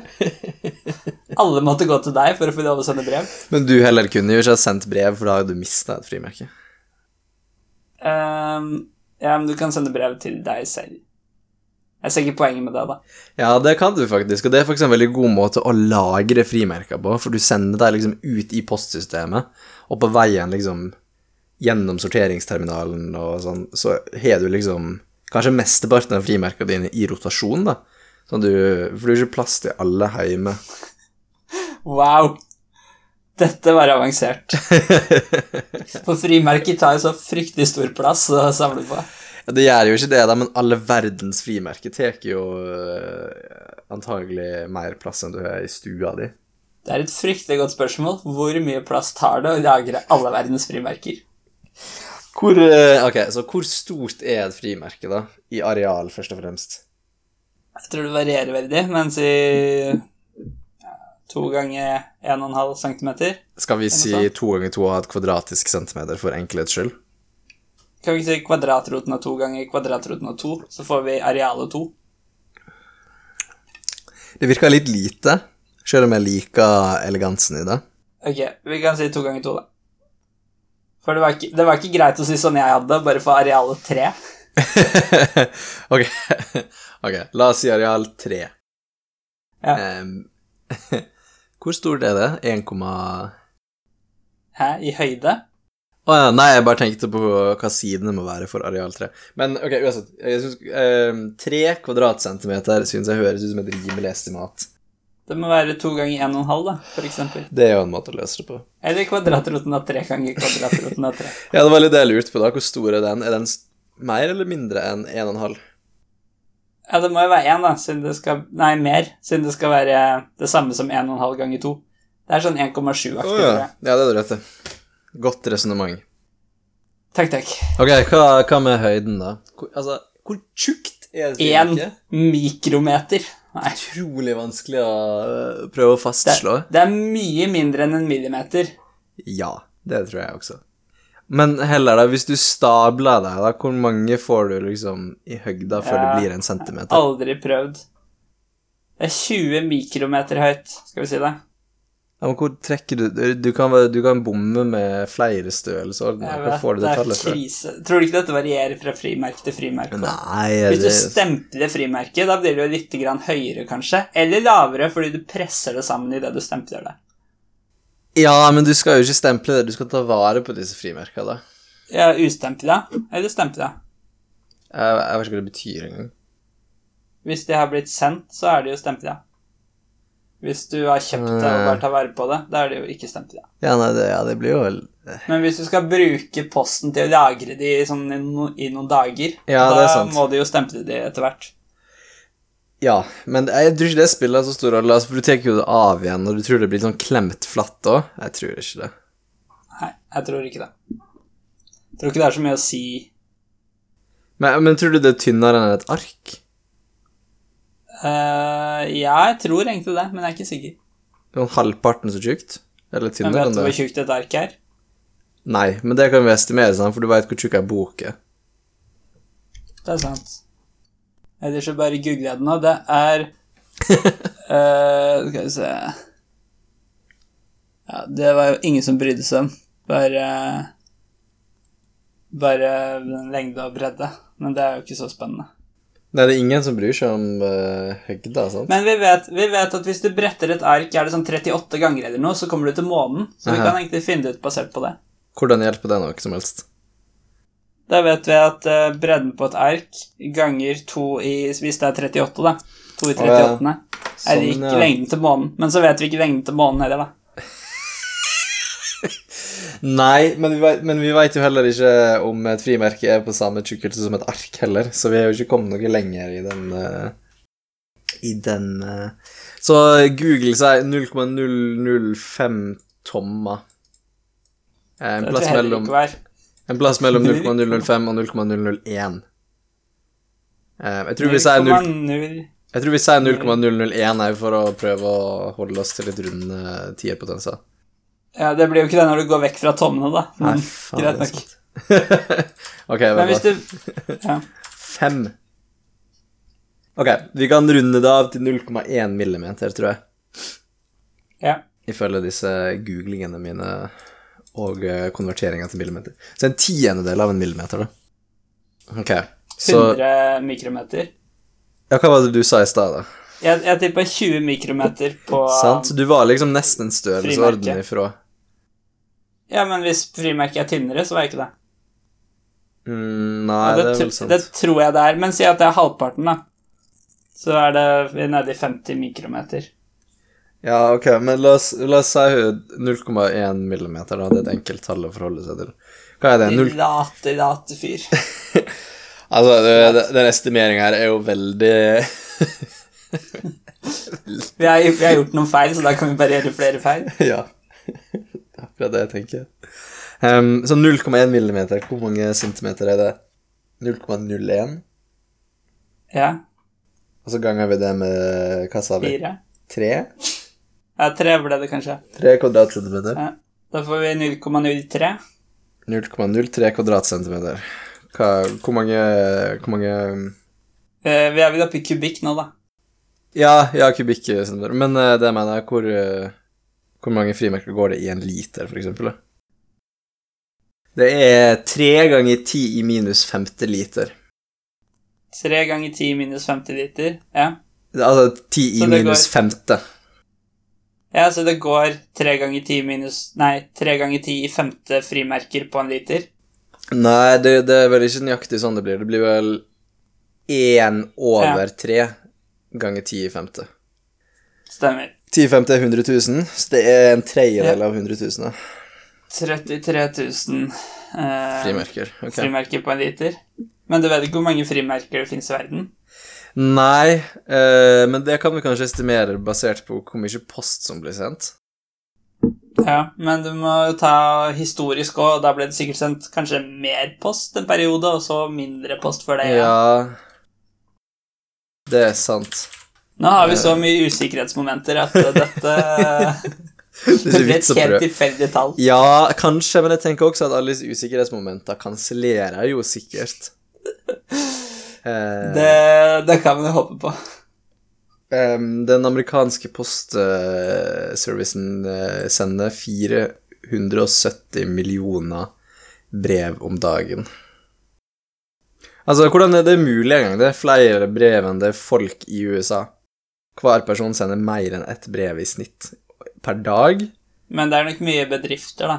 Alle måtte gå til deg for å få lov å sende brev. Men du heller kunne jo ikke ha sendt brev, for da hadde du mista et frimerke. Um, ja, men du kan sende brev til deg selv. Jeg ser ikke poenget med det, da. Ja, det kan du faktisk, og det er faktisk en veldig god måte å lagre frimerker på, for du sender deg liksom ut i postsystemet, og på veien liksom gjennom sorteringsterminalen og sånn, så har du liksom kanskje mesteparten av frimerkene dine i rotasjon, da. Sånn du, for du har ikke plass til alle hjemme. Wow! Dette var avansert. (laughs) For frimerker tar jo så fryktelig stor plass å samle på. Ja, Det gjør jo ikke det, da, men alle verdens frimerker tar jo øh, antagelig mer plass enn du har i stua di. Det er et fryktelig godt spørsmål. Hvor mye plass tar det å lagre alle verdens frimerker? Hvor, eh, ok, så hvor stort er et frimerke, da? I areal, først og fremst. Jeg tror det varierer veldig, men si ja, to ganger en og en halv centimeter. Skal vi si to ganger to og et kvadratisk centimeter for enkelhets skyld? Kan vi si kvadratroten av to ganger kvadratroten av to, så får vi arealet to. Det virker litt lite, selv om jeg liker elegansen i det. Ok, vi kan si to ganger to, da. For det var ikke, det var ikke greit å si sånn jeg hadde, bare for arealet tre. (laughs) ok, (laughs) ok, la oss si areal tre. Ja. Um, (laughs) hvor stort er det? 1, Hæ? I høyde? Å ja, nei, jeg bare tenkte på hva sidene må være for areal 3. Men ok, uansett. Jeg syns em, 3 kvadratcentimeter synes jeg høres ut som et rimelig estimat. Det må være to ganger en og en halv, da, eksempel. Det er jo en måte å løse det på. Eller kvadratroten av tre ganger kvadratroten av tre. (laughs) Ja, det var litt det jeg lurte på, da. Hvor stor er den? Er den mer eller mindre enn 1,5? Ja, det må jo være én, da, siden det skal Nei, mer, siden det skal være det samme som en og en halv ganger to. Det er sånn 1,7-aktig. Oh, ja. ja, det er du rett i. Godt resonnement. Takk, takk. Ok, hva, hva med høyden, da? Hvor, altså, hvor tjukt er det? Én mikrometer. Nei. Utrolig vanskelig å øh, prøve å fastslå. det er mye mindre enn en millimeter. Ja, det tror jeg også. Men heller, da, hvis du stabler deg, da, hvor mange får du liksom i høgda før det blir en centimeter? Aldri prøvd. Det er 20 mikrometer høyt, skal vi si det. Ja, men hvor trekker du Du kan, du kan bomme med flere størrelsesordener. Hvor får du det det tallet fra? krise. Tror du ikke dette varierer fra frimerke til frimerke? Nei, Hvis du det stempler frimerket, da blir det jo litt grann høyere, kanskje. Eller lavere, fordi du presser det sammen i det du stempler det. Ja, men du skal jo ikke stemple det, du skal ta vare på disse frimerkene, da. Ja, Ustempla eller stempla. Jeg, jeg vet ikke hva det betyr engang. Hvis de har blitt sendt, så er de jo stempla. Hvis du har kjøpt det og bare tar vare på det, da er det jo ikke stemt. Ja, nei, det, ja, det blir jo vel Men hvis du skal bruke posten til å lagre de sånn i, no, i noen dager, Ja, da må du jo stemple de etter hvert. Ja, men jeg tror ikke det spiller så stor rolle, altså, for du tar jo det av igjen, og du tror det blir sånn klemt flatt òg. Jeg tror ikke det. Nei, jeg tror ikke det. Jeg tror ikke det er så mye å si Men, men tror du det er tynnere enn et ark? Ja, jeg tror egentlig det, men jeg er ikke sikker. Sånn halvparten så tjukt? Eller tynnere vet enn du hvor tjukt et ark er? Nei, men det kan vi estimere, sånn, for du veit hvor tjukk ei bok er. Det er sant. Ellers så bare googler jeg det nå. Det er uh, (laughs) Skal vi se Ja, det var jo ingen som brydde seg om. Bare Bare lengde og bredde. Men det er jo ikke så spennende. Nei, det er ingen som bryr seg om uh, høgda, sant? Men vi vet, vi vet at hvis du bretter et ark, er det sånn 38 ganger eller noe, så kommer du til månen. Så vi kan egentlig finne det ut basert på det. Hvordan hjelper det noe som helst? Da vet vi at uh, bredden på et ark ganger to i Hvis det er 38, da. To i Å, ja. 38. er Sånn, lik ja. lengden til månen. Men så vet vi ikke lengden til månen heller, da. Nei, men vi, vet, men vi vet jo heller ikke om et frimerke er på samme tjukkelse som et ark heller, så vi har jo ikke kommet noe lenger i den eh, I den eh. Så Google sier 0,005 tommer. Eh, En plass, mellom, en plass mellom 0,005 og 0,001. Eh, Jeg tror vi sier 0, jeg tror vi sier 0,001 her for å prøve å holde oss til litt runde tierpotenser. Ja, det blir jo ikke det når du går vekk fra tommene, da. Nei, Men faen, greit nok. (laughs) ok, Men hvis du Ja. Fem. Ok, vi kan runde det av til 0,1 millimeter, tror jeg. ja. Ifølge disse googlingene mine og eh, konverteringa til millimeter. Så en tiendedel av en millimeter, da. Ok, så 100 mikrometer. Ja, hva var det du sa i stad, da? Jeg, jeg tippa 20 mikrometer på Sant? Så du var liksom nesten en størrelsesorden ifra. Ja, men hvis frimerket er tynnere, så jeg ikke det. Mm, nei, det, det, er vel sant. det tror jeg det er. Men si at det er halvparten, da. Så er det nede i 50 mikrometer. Ja, ok, men la oss, la oss si 0,1 millimeter, da. Det er et enkelt tall å forholde seg til. Hva er det? Null- Late, late fyr. (laughs) Altså, det, den estimeringen her er jo veldig (laughs) Vi har, vi har gjort noen feil, så da kan vi bare gjøre flere feil. (laughs) ja. Akkurat det jeg tenker. Um, så 0,1 millimeter, hvor mange centimeter er det? 0,01? Ja. Og så ganger vi det med Hva sa vi? Fire. Tre? Ja, tre ble det kanskje. Tre kvadratcentimeter. Ja. Da får vi 0,03. 0,03 kvadratcentimeter. Hva, hvor mange Hvor mange Eh, vi er vel oppe i kubikk nå, da. Ja, ja, kubikk. Men eh, det mener jeg hvor eh, Hvor mange frimerker går det i en liter, for eksempel? Det er tre ganger ti i minus femte liter. Tre ganger ti i minus 50 liter. Ja. Det er Altså ti i minus går- femte. ja, så det går tre ganger ti minus Nei, tre ganger ti i femte frimerker på en liter. Nei, det, det er vel ikke nøyaktig sånn det blir. Det blir vel én over tre ganger ti i femte. Stemmer. Ti i femte er 100 000, så det er en tredjedel av 100 000 da. 33 000 eh, frimerker. Okay. frimerker på en liter. Men du vet ikke hvor mange frimerker det finnes i verden? Nei, eh, men det kan vi kanskje estimere basert på hvor mye post som blir sendt. Ja, men du må ta historisk òg, og da ble det sikkert sendt kanskje mer post en periode, og så mindre post for det. Ja, Ja Det er sant. Nå har vi så mye usikkerhetsmomenter at dette (laughs) Det blir et helt tilfeldig tall. Ja, kanskje, men jeg tenker også at alle disse usikkerhetsmomentene kansellerer jo sikkert. (laughs) Det, det kan man jo håpe på. den amerikanske postservicen eh, sender 470 millioner brev om dagen. Altså, hvordan er det mulig engang? Det er flere brev enn det er folk i USA. Hver person sender mer enn ett brev i snitt per dag. Men det er nok mye bedrifter, da.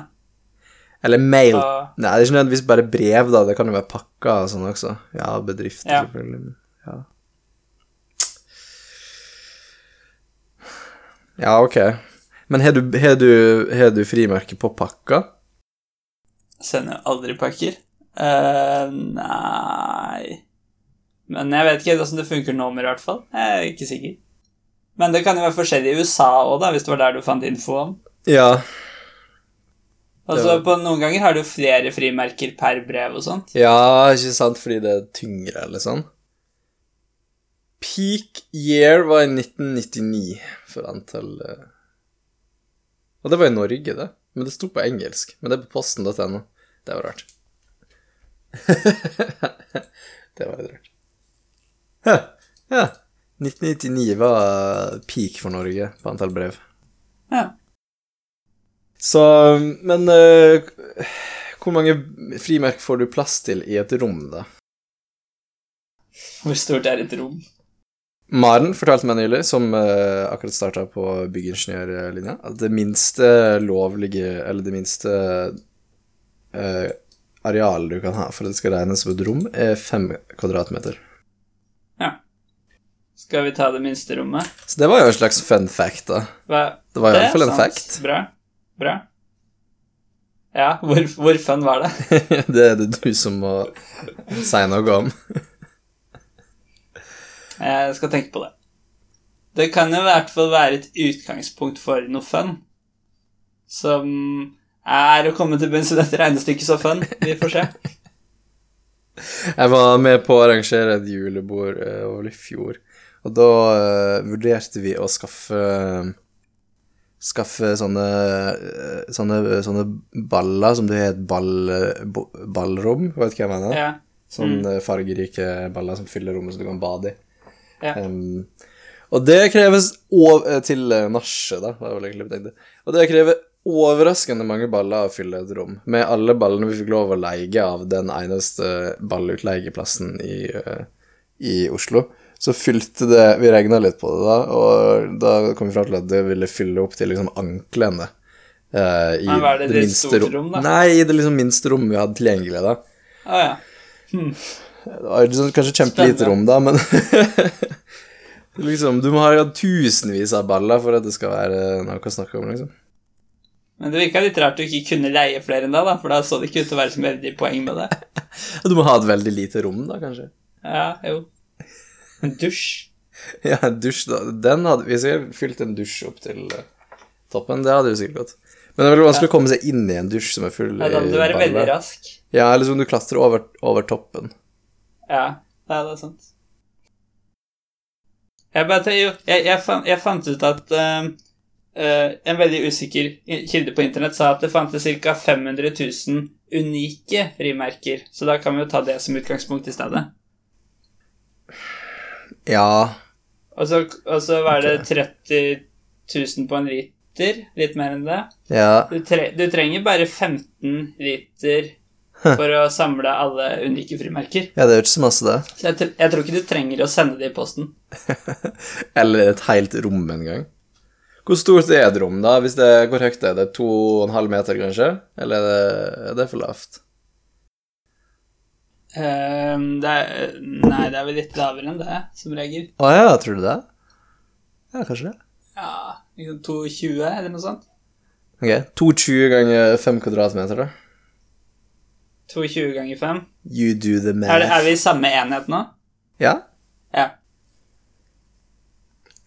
Eller mail. Så, Nei, det er ikke nødvendigvis bare brev, da. Det kan jo være pakker og sånn også. Ja, bedrifter, Ja. selvfølgelig. Ja. ja, ok. Men har du, har du, har du frimerke på pakka? sender aldri pakker. Uh, nei Men jeg vet ikke hvordan det funker nå, i hvert fall. Jeg er ikke sikker. Men det kan jo være forskjellig i USA òg, hvis det var der du fant info om. Ja. Altså, på Noen ganger har du flere frimerker per brev og sånt. Ja, ikke sant, fordi det er tyngre, eller sånn. Peak year var i 1999 for antall eh, Og det var i Norge, det. Men det sto på engelsk. Men det er på posten.no. Det var rart. (laughs) det var litt rart. Hæ, Ja. 1999 var peak for Norge på antall brev. Ja. Så Men uh, hvor mange frimerk får du plass til i et rom, da? Hvor stort er et rom? Maren fortalte meg nylig, som uh, akkurat starta på byggingeniørlinja, at det minste lovlige, eller det minste uh, arealet du kan ha for at det skal regnes som et rom, er fem kvadratmeter. Skal vi ta det minste rommet? Så det var jo en slags fun fact, da. Hva? Det var i er hvert fall en fact. Bra. Bra. Ja, hvor, hvor fun var det? (laughs) det er det du som må si noe om. Jeg skal tenke på det. Det kan jo i hvert fall være et utgangspunkt for noe fun. Som er å komme til bunns i dette regnestykket så fun. Vi får se. (laughs) Jeg var med på å arrangere et julebord eh, over i fjor, og da uh, vurderte vi å skaffe Skaffe sånne, eh, sånne, sånne baller som det er et ball, ballrom, vet du hva jeg mener? Ja. Sånne fargerike baller som fyller rommet så du kan bade i. Ja. Um, og det kreves til nachspiel, da, var vel egentlig det tenkte. Og det krever overraskende mange baller å fylle et rom, med alle ballene vi fikk lov å leie av den eneste ballutleieplassen i, eh, i Oslo. Så fylte det Vi regna litt på det, da, og da kom vi fram til at det ville fylle opp til liksom anklene. Uh, I Men var det et stort rom- rom? Nei, i det liksom minste rommet vi hadde tilgjengelig, da. Ah, ja. Det var sånn, kanskje kjempelite rom, da, men (laughs) liksom, Du må ha tusenvis av baller for at det skal være noe å snakke om, liksom. Men det virka litt rart du ikke kunne leie flere enn deg, da, for da så det ikke ut til å være så veldig poeng med det. (laughs) Du må ha et veldig lite rom, da, kanskje. Ja, jo. En dusj. (laughs) Ja, en dusj, da. Den hadde Hvis jeg fylt en dusj opp til eh, toppen, det hadde jo sikkert gått. Men det er veldig vanskelig å komme seg inn i en dusj som er full Ja, da må du være veldig rask. Ja, eller som du klatrer over, over toppen. Ja, ja det er sant. Jeg bare jo, jeg, jeg, fant, jeg fant ut at uh, uh, en veldig usikker kilde på internett sa at det fantes ca. 500 000 unike frimerker, så da kan vi jo ta det som utgangspunkt i stedet. Ja Og så, hva er var det 30 000 på en liter, litt mer enn det. Ja. Du, tre, du trenger bare 15 liter for å samle alle unike frimerker. ja, det er jo ikke så masse, det. Så jeg, jeg tror ikke du trenger å sende det i posten. (laughs) Eller et helt rom en gang. Hvor stort er et rom, da? Hvis det, hvor høyt er det? To og en halv meter, kanskje? Eller er det, er det for lavt? Ehm, det er, nei, det er vel litt lavere enn det, som regel. Å ja, tror du det? Ja, kanskje det. Ja, liksom 2,20 eller noe sånt. Ok, 220 ganger 5 kvadratmeter, da. 2,20 ganger 5. You do the math. Er, det, er vi i samme enhet nå? Ja? Ja.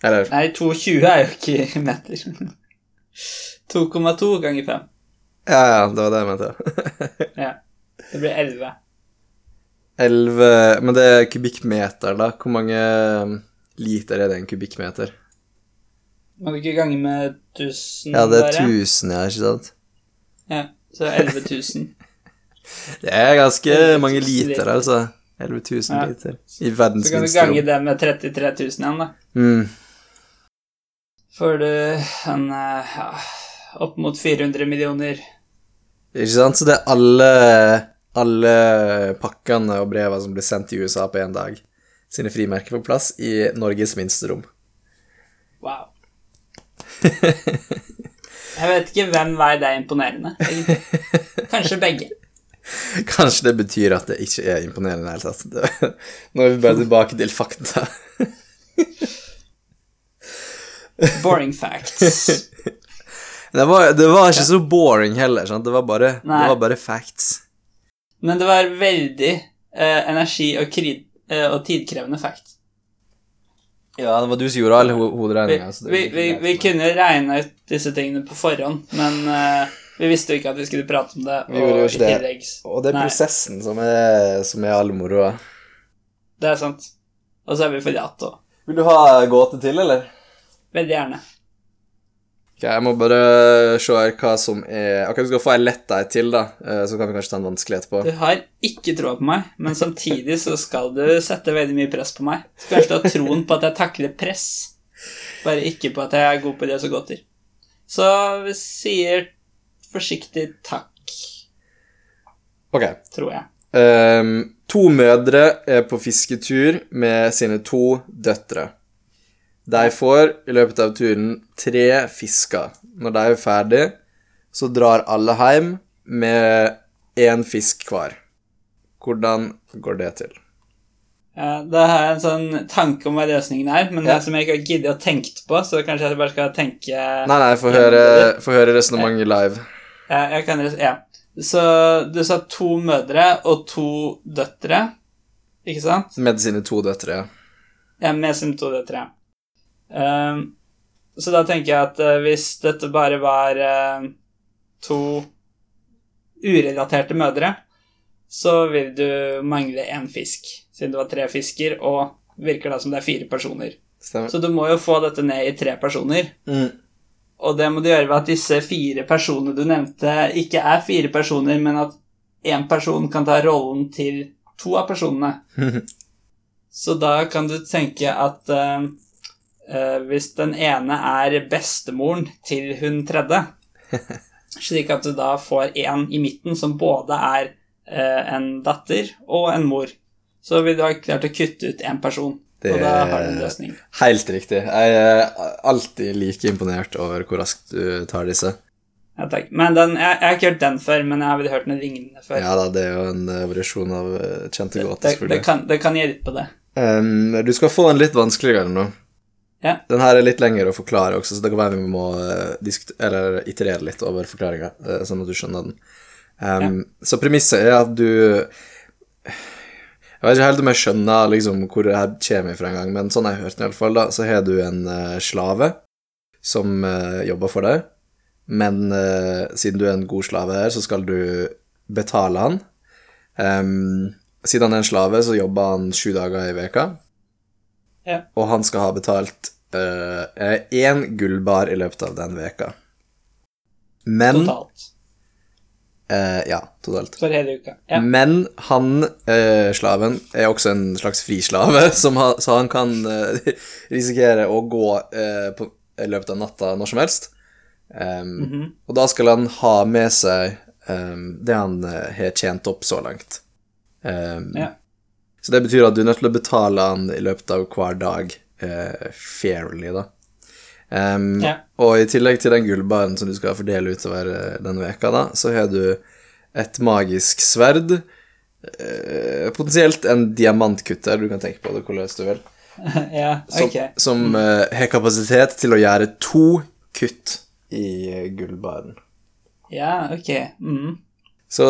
Eller Nei, 2,20 er jo ikke meter. (laughs) 2,2 ganger 5. Ja, ja, det var det jeg mente. (laughs) Ja. Det blir 11. 11 Men det er kubikkmeter, da. Hvor mange liter er det en kubikkmeter? Må du ikke gange med 1000, Ja, det er bare? 1000, ja, ikke sant? Ja, så 11 000. (laughs) Det er ganske 11 mange liter, altså. 11 000 Ja. liter. I verdens minste. Så kan du gange rom. det med 33 000 igjen, da. Mm. Får du en eh, ja, opp mot 400 millioner Ikke sant? Så det er alle, alle pakkene og brevene som blir sendt til USA på én dag, sine frimerker på plass i Norges minste rom. Wow. Jeg vet ikke hvem vei det er imponerende. Kanskje begge. (laughs) Kanskje det betyr at det ikke er imponerende i det hele tatt. Nå er vi bare tilbake til fakta. (laughs) Boring facts. (laughs) Det var, det var ikke så boring heller, sant? Det var bare, det var bare facts. Men det var veldig eh, energi- og, krid eh, og tidkrevende fact. Ja, det var du som gjorde all ho Vi, hoderegninga. Vi, vi, vi, vi kunne regne ut disse tingene på forhånd, men eh, vi visste jo ikke at vi skulle prate om det. Vi gjorde jo ikke det. Og det er Nei. prosessen som er, som er all moroa. Det er sant. Og så er vi for late òg. Vil du ha gåte til, eller? Veldig gjerne. Ok, Jeg må bare se her hva som er Ok, du skal få ei lett ei til, da. Eh, Så kan vi kanskje ta en vanskelig etterpå. Du har ikke troa på meg, men samtidig så skal du sette veldig mye press på meg. Så kanskje du har troen på at jeg takler press, bare ikke på at jeg er god på det som godter. Så vi sier forsiktig takk, Ok. tror jeg. Um, to mødre er på fisketur med sine to døtre. De får i løpet av turen tre fisker. Når de er ferdig, så drar alle hjem med én fisk hver. Hvordan går det til? Ja, da har jeg en sånn tanke om hva løsningen er, men Ja. det som jeg ikke har giddet å tenke på, så kanskje jeg bare skal tenke Nei, nei, få høre, høre resonnementet live. Ja, jeg kan Ja. Så du sa to mødre og to døtre, ikke sant? Med sine to døtre. ja. Ja, med sine to døtre. Ehm, så da tenker jeg at eh, hvis dette bare var eh, to urelaterte mødre, så vil du mangle én fisk, siden det var tre fisker, og virker da som det er fire personer. Stemmer. Så du må jo få dette ned i tre personer. Mm. Og det må du gjøre ved at disse fire personene du nevnte, ikke er fire personer, men at én person kan ta rollen til to av personene. (laughs) Så da kan du tenke at eh, hvis den ene er bestemoren til hun tredje, (laughs) slik at du da får en i midten som både er eh, en datter og en mor, så vil du ha klart å kutte ut én person. Det Og da har du en løsning. Helt riktig. Jeg er alltid like imponert over hvor raskt du tar disse. Ja, takk. Men den, jeg, jeg har ikke hørt den før, men jeg har hørt den lignende før. Ja da, det er jo en eh, variasjon av eh, kjente det, gåter, det, selvfølgelig. kan, det kan hjelpe, det. Um, du skal få en litt vanskeligere nå. Ja. Den her er litt lengre å forklare også, så det kan være vi må uh, eller iterere litt over forklaringa, sånn at du skjønner den. Um, Så premisset er at du Jeg vet ikke helt om jeg skjønner liksom, hvor det her kommer fra engang, men sånn jeg har hørt det iallfall, da, så har du en uh, slave som uh, jobber for deg, men uh, siden du er en god slave her, så skal du betale han. Um, siden han er en slave, så jobber han sju dager i veka, Ja. og han skal ha betalt én gullbar i løpet av den veka. Men Totalt. Uh, Ja, totalt. For hele uka. Ja. Men han, uh, slaven, er også en slags frislave, (laughs) som ha, så han kan eh, (laughs) risikere å gå eh, på, i løpet av natta når som helst. Um, mm -hmm. Og da skal han ha med seg um, det han eh, har tjent opp så langt. Um, Ja. Så det betyr at du er nødt til å betale han i løpet av hver dag eh, fairly, da. Um, Ja. Og i tillegg til den gullbaren som du skal fordele utover eh, denne veka, da, så har du et magisk sverd. Eh, potensielt en diamantkutter, du kan tenke på det hvordan du vil. (laughs) ja, Som, ok. som eh, har kapasitet til å gjøre to kutt i gullbaren. Ja, ok. Mm. Så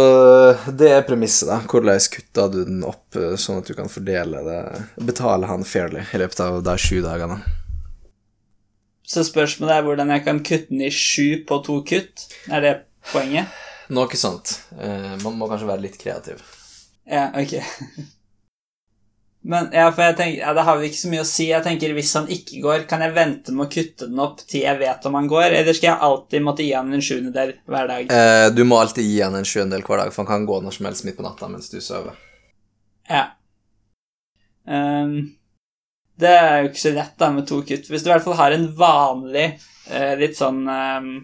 eh, det er premisset, da. Hvordan kutter du den opp eh, sånn at du kan fordele det Betale han fairly i løpet av de sju dagene. Så spørsmålet er hvordan jeg kan kutte den i sju på to kutt. Er det poenget? Noe sånt. Eh, man må kanskje være litt kreativ. Ja, ok. (laughs) Men ja, for jeg tenker, ja, det har vel ikke så mye å si. Jeg tenker Hvis han ikke går, kan jeg vente med å kutte den opp til jeg vet om han går? Eller skal jeg alltid måtte gi han en sjuendedel hver dag? Eh, du må alltid gi han en sjuendel hver dag, for han kan gå når som helst midt på natta mens du sover. Ja. Um, det er jo ikke så lett da med to kutt. Hvis du i hvert fall har en vanlig, uh, litt sånn um,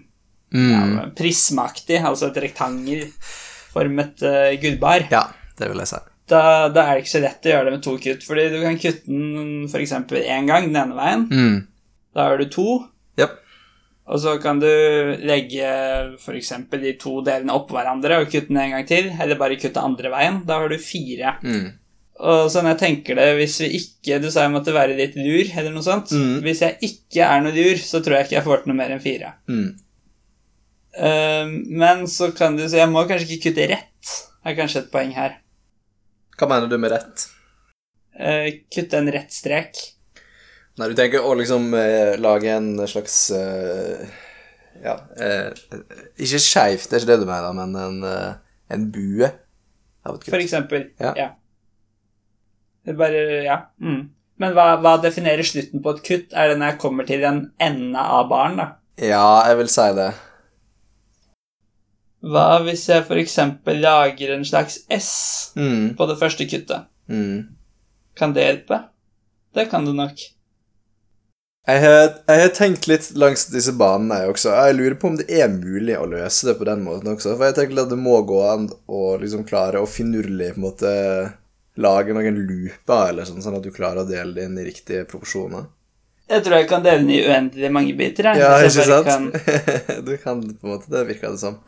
Mm. ja, prismeaktig, altså et rektangelformet uh, gullbar, Ja, det vil jeg si. Da, da er det ikke så lett å gjøre det med to kutt. Fordi du kan kutte den f.eks. én gang den ene veien. Mm. Da har du to. Yep. Og så kan du legge f.eks. de to delene oppå hverandre og kutte den en gang til. Eller bare kutte andre veien. Da har du fire. Mm. Og sånn jeg tenker det, hvis vi ikke Du sa jeg måtte være litt lur, eller noe sånt. Mm. Hvis jeg ikke er noe lur, så tror jeg ikke jeg får til noe mer enn fire. Ehm, men så kan du si jeg må kanskje ikke kutte rett, er kanskje et poeng her. Hva mener du med rett? Eh, kutte en rett strek. Nei, du tenker å liksom eh, lage en slags eh, Ja eh, Ikke skeivt, det er ikke det du mener, men en, eh, en bue For eksempel. Ja. Ja. Det bare Ja. Mm. Men hva, hva definerer slutten på et kutt? Er det når jeg kommer til en ende av baren, da? Ja, jeg vil si det. Hva hvis jeg f.eks. lager en slags S Mm. på det første kuttet? Mm. Kan det hjelpe? Det kan det nok. Jeg har, jeg har tenkt litt langs disse banene jeg også. Jeg lurer på om det er mulig å løse det på den måten også. For jeg tenker at det må gå an å liksom klare å finurlig på en måte lage noen looper eller sånn, sånn at du klarer å dele det inn i riktige proporsjoner. Jeg tror jeg kan dele den i uendelig mange biter. jeg. Ja, ikke sant? Kan, (laughs) du kan på en måte, det virker det som.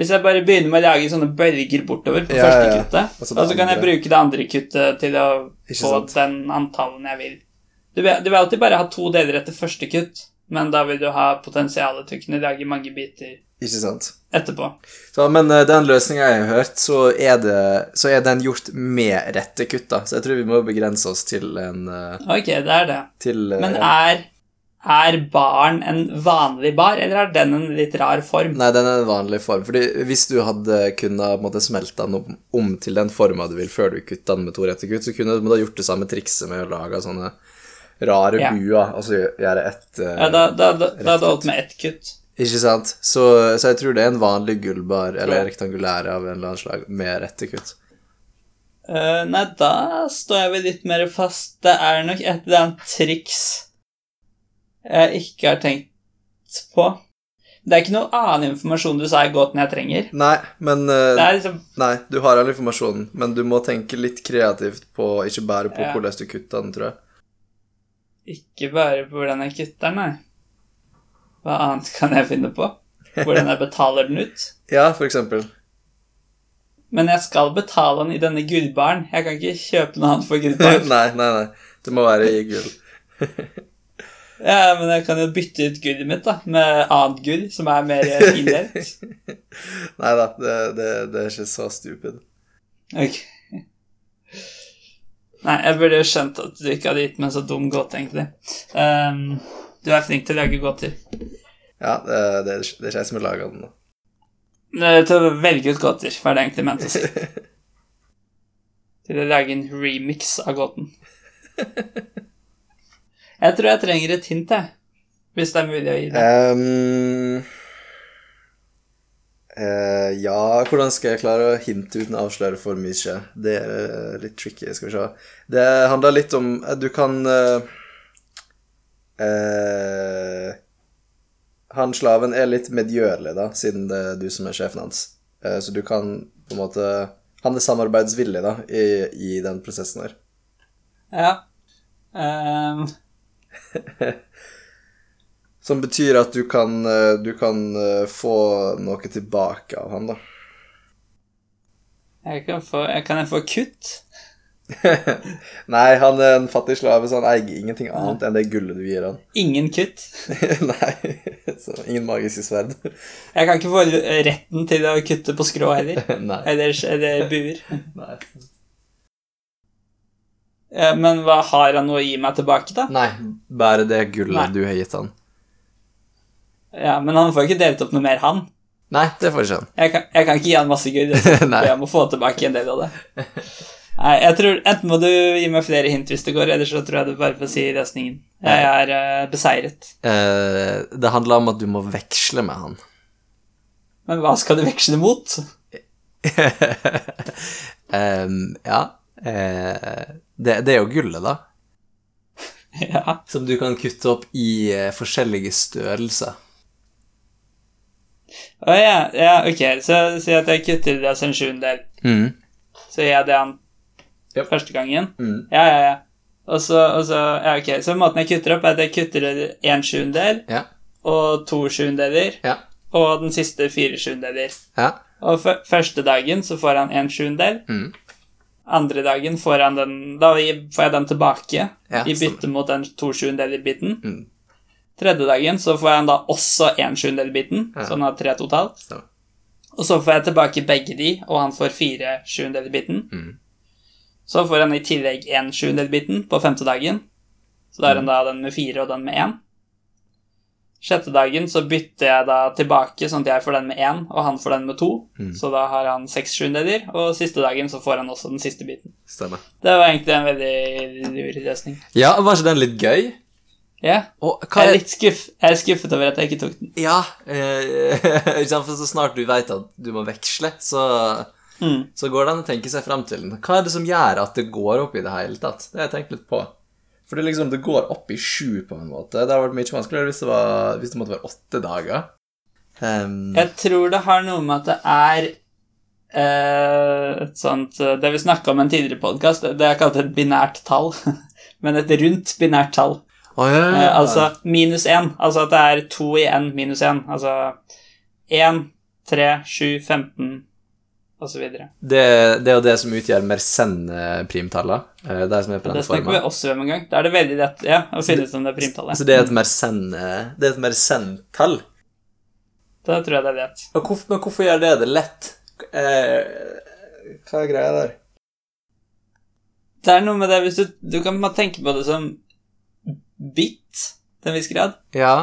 Hvis jeg bare begynner med å lage sånne bølger bortover på Ja, første ja, ja. kuttet, Og så og så kan jeg bruke det andre kuttet til å få den antallen jeg vil. Du vil, du vil alltid bare ha to deler etter første kutt, men da vil du ha potensialet til å kunne lage mange biter Ikke sant? etterpå. Så, men uh, den løsninga jeg har hørt, så er, det, så er den gjort med rette kutt, da. Så jeg tror vi må begrense oss til en uh, Ok, det er det. til, uh, Men er, er baren en vanlig bar, eller er den en litt rar form? Nei, den er en vanlig form. Fordi hvis du hadde kunnet smelte den om, om til den forma du vil før du kutta den med to rette kutt, så kunne du ha gjort det samme trikset med å lage sånne rare Ja. buer, og så gjøre ett uh, Ja, da, da, da, da hadde det holdt med ett kutt. Ikke sant? Så, så jeg tror det er en vanlig gullbar, eller rektangulær av en eller annen slag, med rette kutt. Uh, nei, da står jeg vel litt mer fast. Det er nok et eller annet triks jeg ikke har tenkt på. Det er ikke noe annen informasjon du sa i gåten jeg trenger. Nei, men eh, liksom Nei, du har all informasjonen, men du må tenke litt kreativt på Ikke bare på Ja. hvordan du kutter den, tror jeg. ikke bare på hvordan jeg kutter den, nei. Hva annet kan jeg finne på? Hvordan jeg betaler den ut? (laughs) Ja, for eksempel. Men jeg skal betale den i denne gullbaren. Jeg kan ikke kjøpe noe annet for gullbaren. (laughs) nei, nei, nei. Det må være i gull. (laughs) Ja, men jeg kan jo bytte ut gullet mitt da, med annet gull, som er mer innlevd. (laughs) Nei da, det, det, det er ikke så stupid. Ok. Nei, jeg burde jo skjønt at du ikke hadde gitt meg så dum gåte, egentlig. Um, du er flink til å lage gåter. Ja, det, det, det er ikke jeg som har laga den. da. Eh, Til å velge ut gåter, var det egentlig ment å si. (laughs) Til å lage en remix av gåten. (laughs) Jeg tror jeg trenger et hint, jeg. Hvis det er mulig å gi det. Um, uh, ja, hvordan skal jeg klare å hinte uten å avsløre for mye? Det er eh, litt tricky, skal vi se. Det handler litt om eh, Du kan uh, uh, Han slaven er litt medgjørlig, da, siden det er du som er sjefen hans. Så du kan på en måte Han er samarbeidsvillig, da, i, i den prosessen her. Ja. Ehm, (laughs) Som betyr at du kan, eh, du kan eh, få noe tilbake av han, da. jeg kan, få, kan jeg få kutt? (laughs) Nei, han er en fattig slave, så han eier ingenting annet enn det gullet du gir han. (laughs) Ingen kutt? Nei, så ingen magiske sverd. Jeg kan ikke få retten til å kutte på skrå heller. Eller, eller buer. Nei. Ja, men hva har han noe å gi meg tilbake, da? Nei, bare det gullet Nei. du har gitt han. Ja, Men han får ikke delt opp noe mer, han. Nei, det får ikke han. Jeg kan, jeg kan ikke gi han masse gull. (laughs) Jeg må få tilbake en del av det. Nei, jeg tror Enten må du gi meg flere hint hvis det går, eller så tror jeg du bare får si løsningen. Jeg er uh, beseiret. Uh, det handler om at du må veksle med han. Men hva skal du veksle mot? (laughs) um, ja eh, det, det er jo gullet, da. (laughs) Ja. Som du kan kutte opp i eh, forskjellige størrelser. Å ja, ja, ok. Så si at jeg kutter det som en sjuendedel. Mm. Så gir jeg det han Yep. første gangen. Mm. Ja, ja, ja. Og så, og så Ja, ok. Så måten jeg kutter opp, er at jeg kutter én sjuendedel Ja. og to sjuendedeler. Ja. Og den siste fire sjuendeler. Ja. Og første dagen så får han en sjuendel. Mm. Andre dagen får han den Da får jeg den tilbake Ja, i bytte mot den to sjuendeler-biten. Mm. Tredje dagen så får han da også en sjuendel-biten, Ja. så han har tre totalt. Stemmer. Og så får jeg tilbake begge de, og han får fire sjuendel-biten. Mm. Så får han i tillegg en sjuendel-biten på femte dagen. Så da har han Mm. da den med fire og den med én. Sjette dagen så bytter jeg da tilbake, sånn at jeg får den med én, og han får den med to. Mm. Så da har han seks sjuendeler, og siste dagen så får han også den siste biten. Stemmer. Det var egentlig en veldig lur løsning. Ja, var ikke den litt gøy? Ja. Og Jeg er litt skuff, jeg er skuffet over at jeg ikke tok den. Ja, eh, (laughs) for så snart du vet at du må veksle, så, Mm. så går det an å tenke seg frem til den. Hva er det som gjør at det går opp i det hele tatt? Det har jeg tenkt litt på. For det, liksom, det går opp i sju på en måte. Det hadde vært mye vanskeligere hvis det, var, hvis det måtte være åtte dager. Um... Jeg tror det har noe med at det er eh, et sånt eh, Det vi snakka om i en tidligere podkast, det er kalt et binært tall. (laughs) Men et rundt binært tall. å, ja. Eh, altså minus én. Altså at det er to i n minus én. Altså 1, 3, 7, 15 osv. Det det, det er jo det som utgjør Mersenne-primtallene. Det De som er på den snakker vi også om en gang. Da er det veldig lett ja, å finne ut om det er primtallet. Så det er et Mersenne Det er et Mersenne-tall. Da tror jeg det er lett. Men hvorfor, men hvorfor gjør det det lett? Eh, hva er greia der? Det er noe med det hvis du, du kan tenke på det som bit til en viss grad. Ja.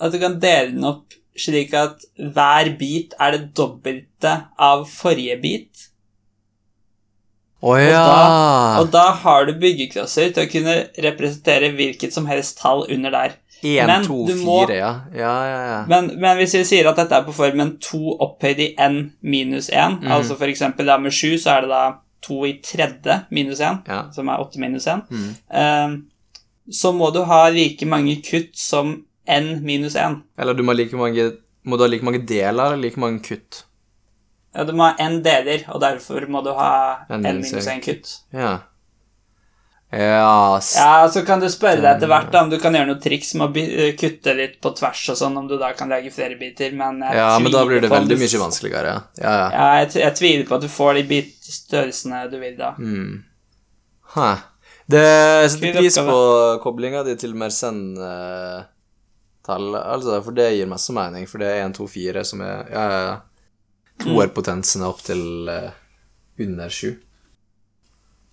At du kan dele den opp slik at hver bit er det dobbelte av forrige bit. Og, ja. da, og da har du byggeklosser til å kunne representere hvilket som helst tall under der. Én, men to, du må- fire, ja. Ja, ja, ja. Men, men hvis vi sier at dette er på formen 2 opphøyd i n minus 1, mm. altså eksempel da med 7, så er det da 2 i tredje minus 1, Ja. som er 8 minus 1, Mm. eh, så må du ha like mange kutt som n minus 1. Eller du må, like mange, må du ha like mange deler eller like mange kutt? Ja, du må ha n deler, og derfor må du ha N minus minus en. 1 kutt. Ja. Ja, Ja, så kan du spørre deg etter hvert da, om du kan gjøre noe triks med å eh, kutte litt på tvers og sånn, om du da kan lage flere biter, men jeg ja men da blir det veldig mye vanskeligere. Ja, ja. ja. Jeg, jeg tviler på at du får de bitstørrelsene du vil da. Mm. Hæ. Det setter pris på koblinga di til Mersenne-tallet, altså, for det gir masse mening, for det er 1, 2, 4 som er Ja, ja, ja. Toerpotensen er opp til uh, under 7.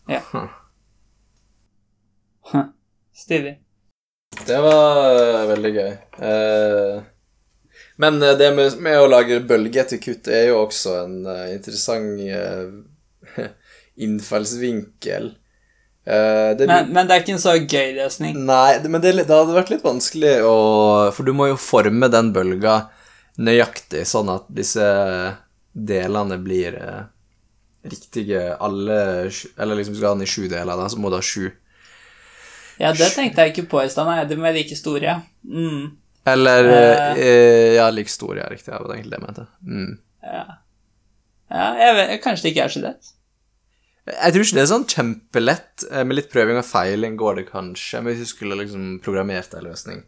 Ja. Huh. Stilig. Det var eh, veldig gøy. Uh, men det med, med å lage bølge etter kutt er jo også en uh, interessant uh, (laughs) innfallsvinkel. Eh, det, Men, men det er ikke en så gøy løsning. Nei, men det, det hadde vært litt vanskelig å For du må jo forme den bølga nøyaktig, sånn at disse delene blir eh, riktige alle Eller liksom skal du ha den i sju deler, da, så må du ha sju. Ja, det tenkte jeg ikke på i stad. Nei, de er like store, ja. Mm. Eller eh, Ja, like store, ja, riktig. Det var egentlig det jeg mente. Mm. Ja, ja jeg vet, kanskje det ikke er så lett. Jeg tror ikke det er sånn kjempelett. Eh, Med litt prøving og feiling går det kanskje. Men hvis du skulle liksom programmert en løsning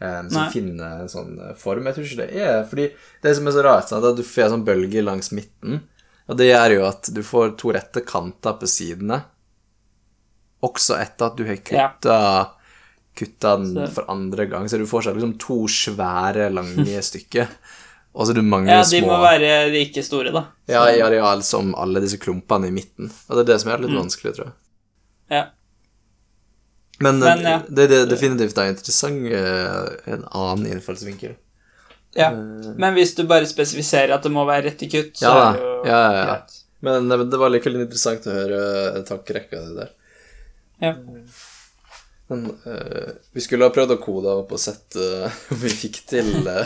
eh, som Nei. finner en sånn eh, form Jeg tror ikke det er Fordi det som er så rart, er at du får en sånn bølge langs midten. Og det gjør jo at du får to rette kanter på sidene. Også etter at du har kutta Kutta den for andre gang. Så du får seg liksom to svære, lange (laughs) stykker. Og så er det mange Ja, de små må være like store, da. Ja, i areal som alle disse klumpene i midten. Og det er det som gjør det litt Mm. vanskelig, tror jeg. Ja. Men, Men, eh, ja. det, det er definitivt en interessant eh, en annen innfallsvinkel. ja. Men hvis du bare spesifiserer at det må være rett i kutt, så Ja er det jo Ja, ja, ja. greit. Men eh, det var likevel interessant å høre tankerekka di der. Ja. Men uh, vi skulle ha prøvd å kode opp og sett uh, om (laughs) vi fikk til uh,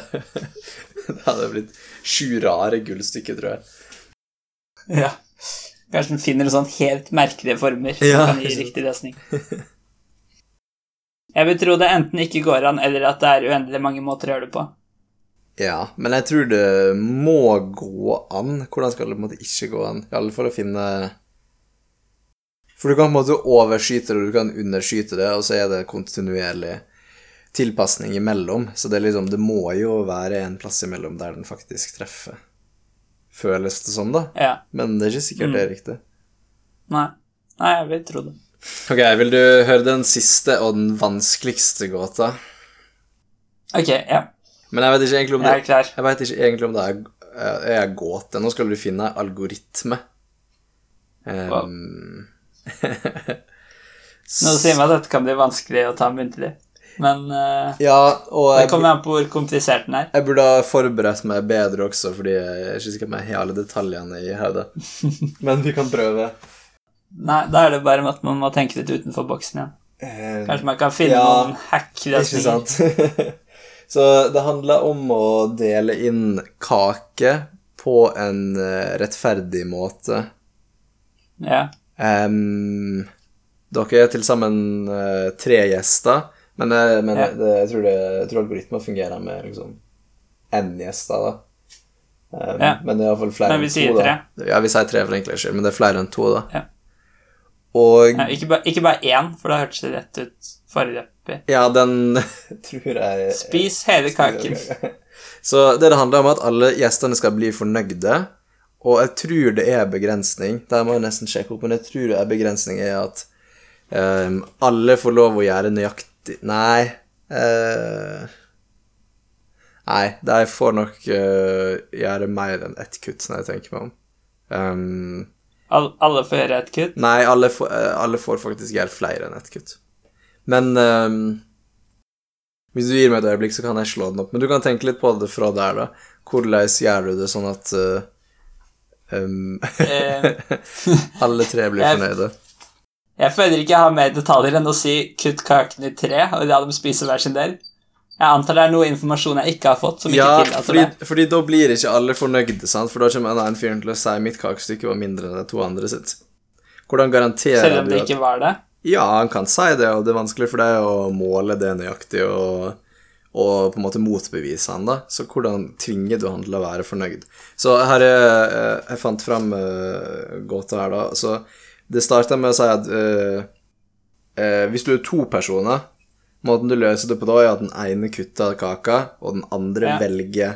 (laughs) Det hadde blitt sju rare gullstykker, tror jeg. ja. Kanskje den finner sånn helt merkelige former som Ja, kan gi riktig løsning. Jeg vil tro det enten ikke går an, eller at det er uendelig mange måter å gjøre det på. Ja, men jeg tror det må gå an. Hvordan skal det på en måte ikke gå an? I alle fall å finne For du kan på en måte overskyte det, og du kan underskyte det, og så er det kontinuerlig tilpasning imellom. Så det er liksom Det må jo være en plass imellom der den faktisk treffer. Føles det som, da. Ja. Men det er ikke sikkert det er riktig. Nei. Nei, jeg vil tro det. Ok, vil du høre den siste og den vanskeligste gåta? Ok, ja. Men jeg vet ikke egentlig om det Jeg er klar. Jeg vet ikke egentlig om det er, er gåte. Nå skal du finne algoritme. Um, Nå sier meg at dette kan bli vanskelig å ta muntlig, men uh, Ja, og det kommer an på hvor komplisert den er. jeg burde ha forberedt meg bedre også, fordi jeg er ikke sikker på om jeg har alle detaljene i hodet. (laughs) Men vi kan prøve. Nei, da er det bare at man må tenke litt utenfor boksen igjen. Eh, Kanskje man kan finne Ja, noen Ikke hack-løsninger. sant? (laughs) Så det handler om å dele inn kake på en eh, rettferdig måte. Ja. Em, dere er til sammen uh, tre gjester, men, eh, men Ja. det, jeg, tror det, jeg tror algoritmer fungerer med liksom én gjester, da. Em, Ja. Men det er iallfall flere Men vi enn to. sier da. Ja, vi sier tre for enkelhets skyld, men det er flere enn to, da. Ja. Og Ja, ikke, ba, ikke bare én, for da hørtes det rett ut foreløpig. ja, den (laughs) tror jeg Spis hele kaken. (laughs) Så det det handler om, er at alle gjestene skal bli fornøyde. Og jeg tror det er begrensning. Der må jeg nesten sjekke opp, men jeg tror det er begrensning er at um, alle får lov å gjøre nøyaktig Nei Uh, Nei, de får nok uh, gjøre mer enn ett kutt, når jeg tenker meg om. Um, All, alle får gjøre et kutt. nei, alle får, eh, alle får faktisk gjøre flere enn ett kutt. Men um, hvis du gir meg et øyeblikk, så kan jeg slå den opp. Men du kan tenke litt på det fra der, da. Hvordan gjør du det sånn at eh, (laughs) alle tre blir fornøyde? jeg føler ikke jeg har mer detaljer enn å si 'kutt kakene i tre', og la dem spise hver sin del. Jeg antar det er noe informasjon jeg ikke har fått, som ikke Ja, fordi, det. fordi da blir ikke alle fornøyde, sant? For da kommer en annen fyr til å si 'mitt kakestykke var mindre enn de to andre sitt'. Hvordan garanterer Selv om du det ikke var det. Ja, han kan si det, og det er vanskelig for deg å måle det nøyaktig og, og på en måte motbevise han, da. Så hvordan tvinger du han til å være fornøyd? Så her er eh, Jeg fant fram uh, gåta her, da. Så det starta med å si at uh, uh, hvis du er to personer Måten du løser det på da, er at den ene kutter kaka, og den andre Ja. velger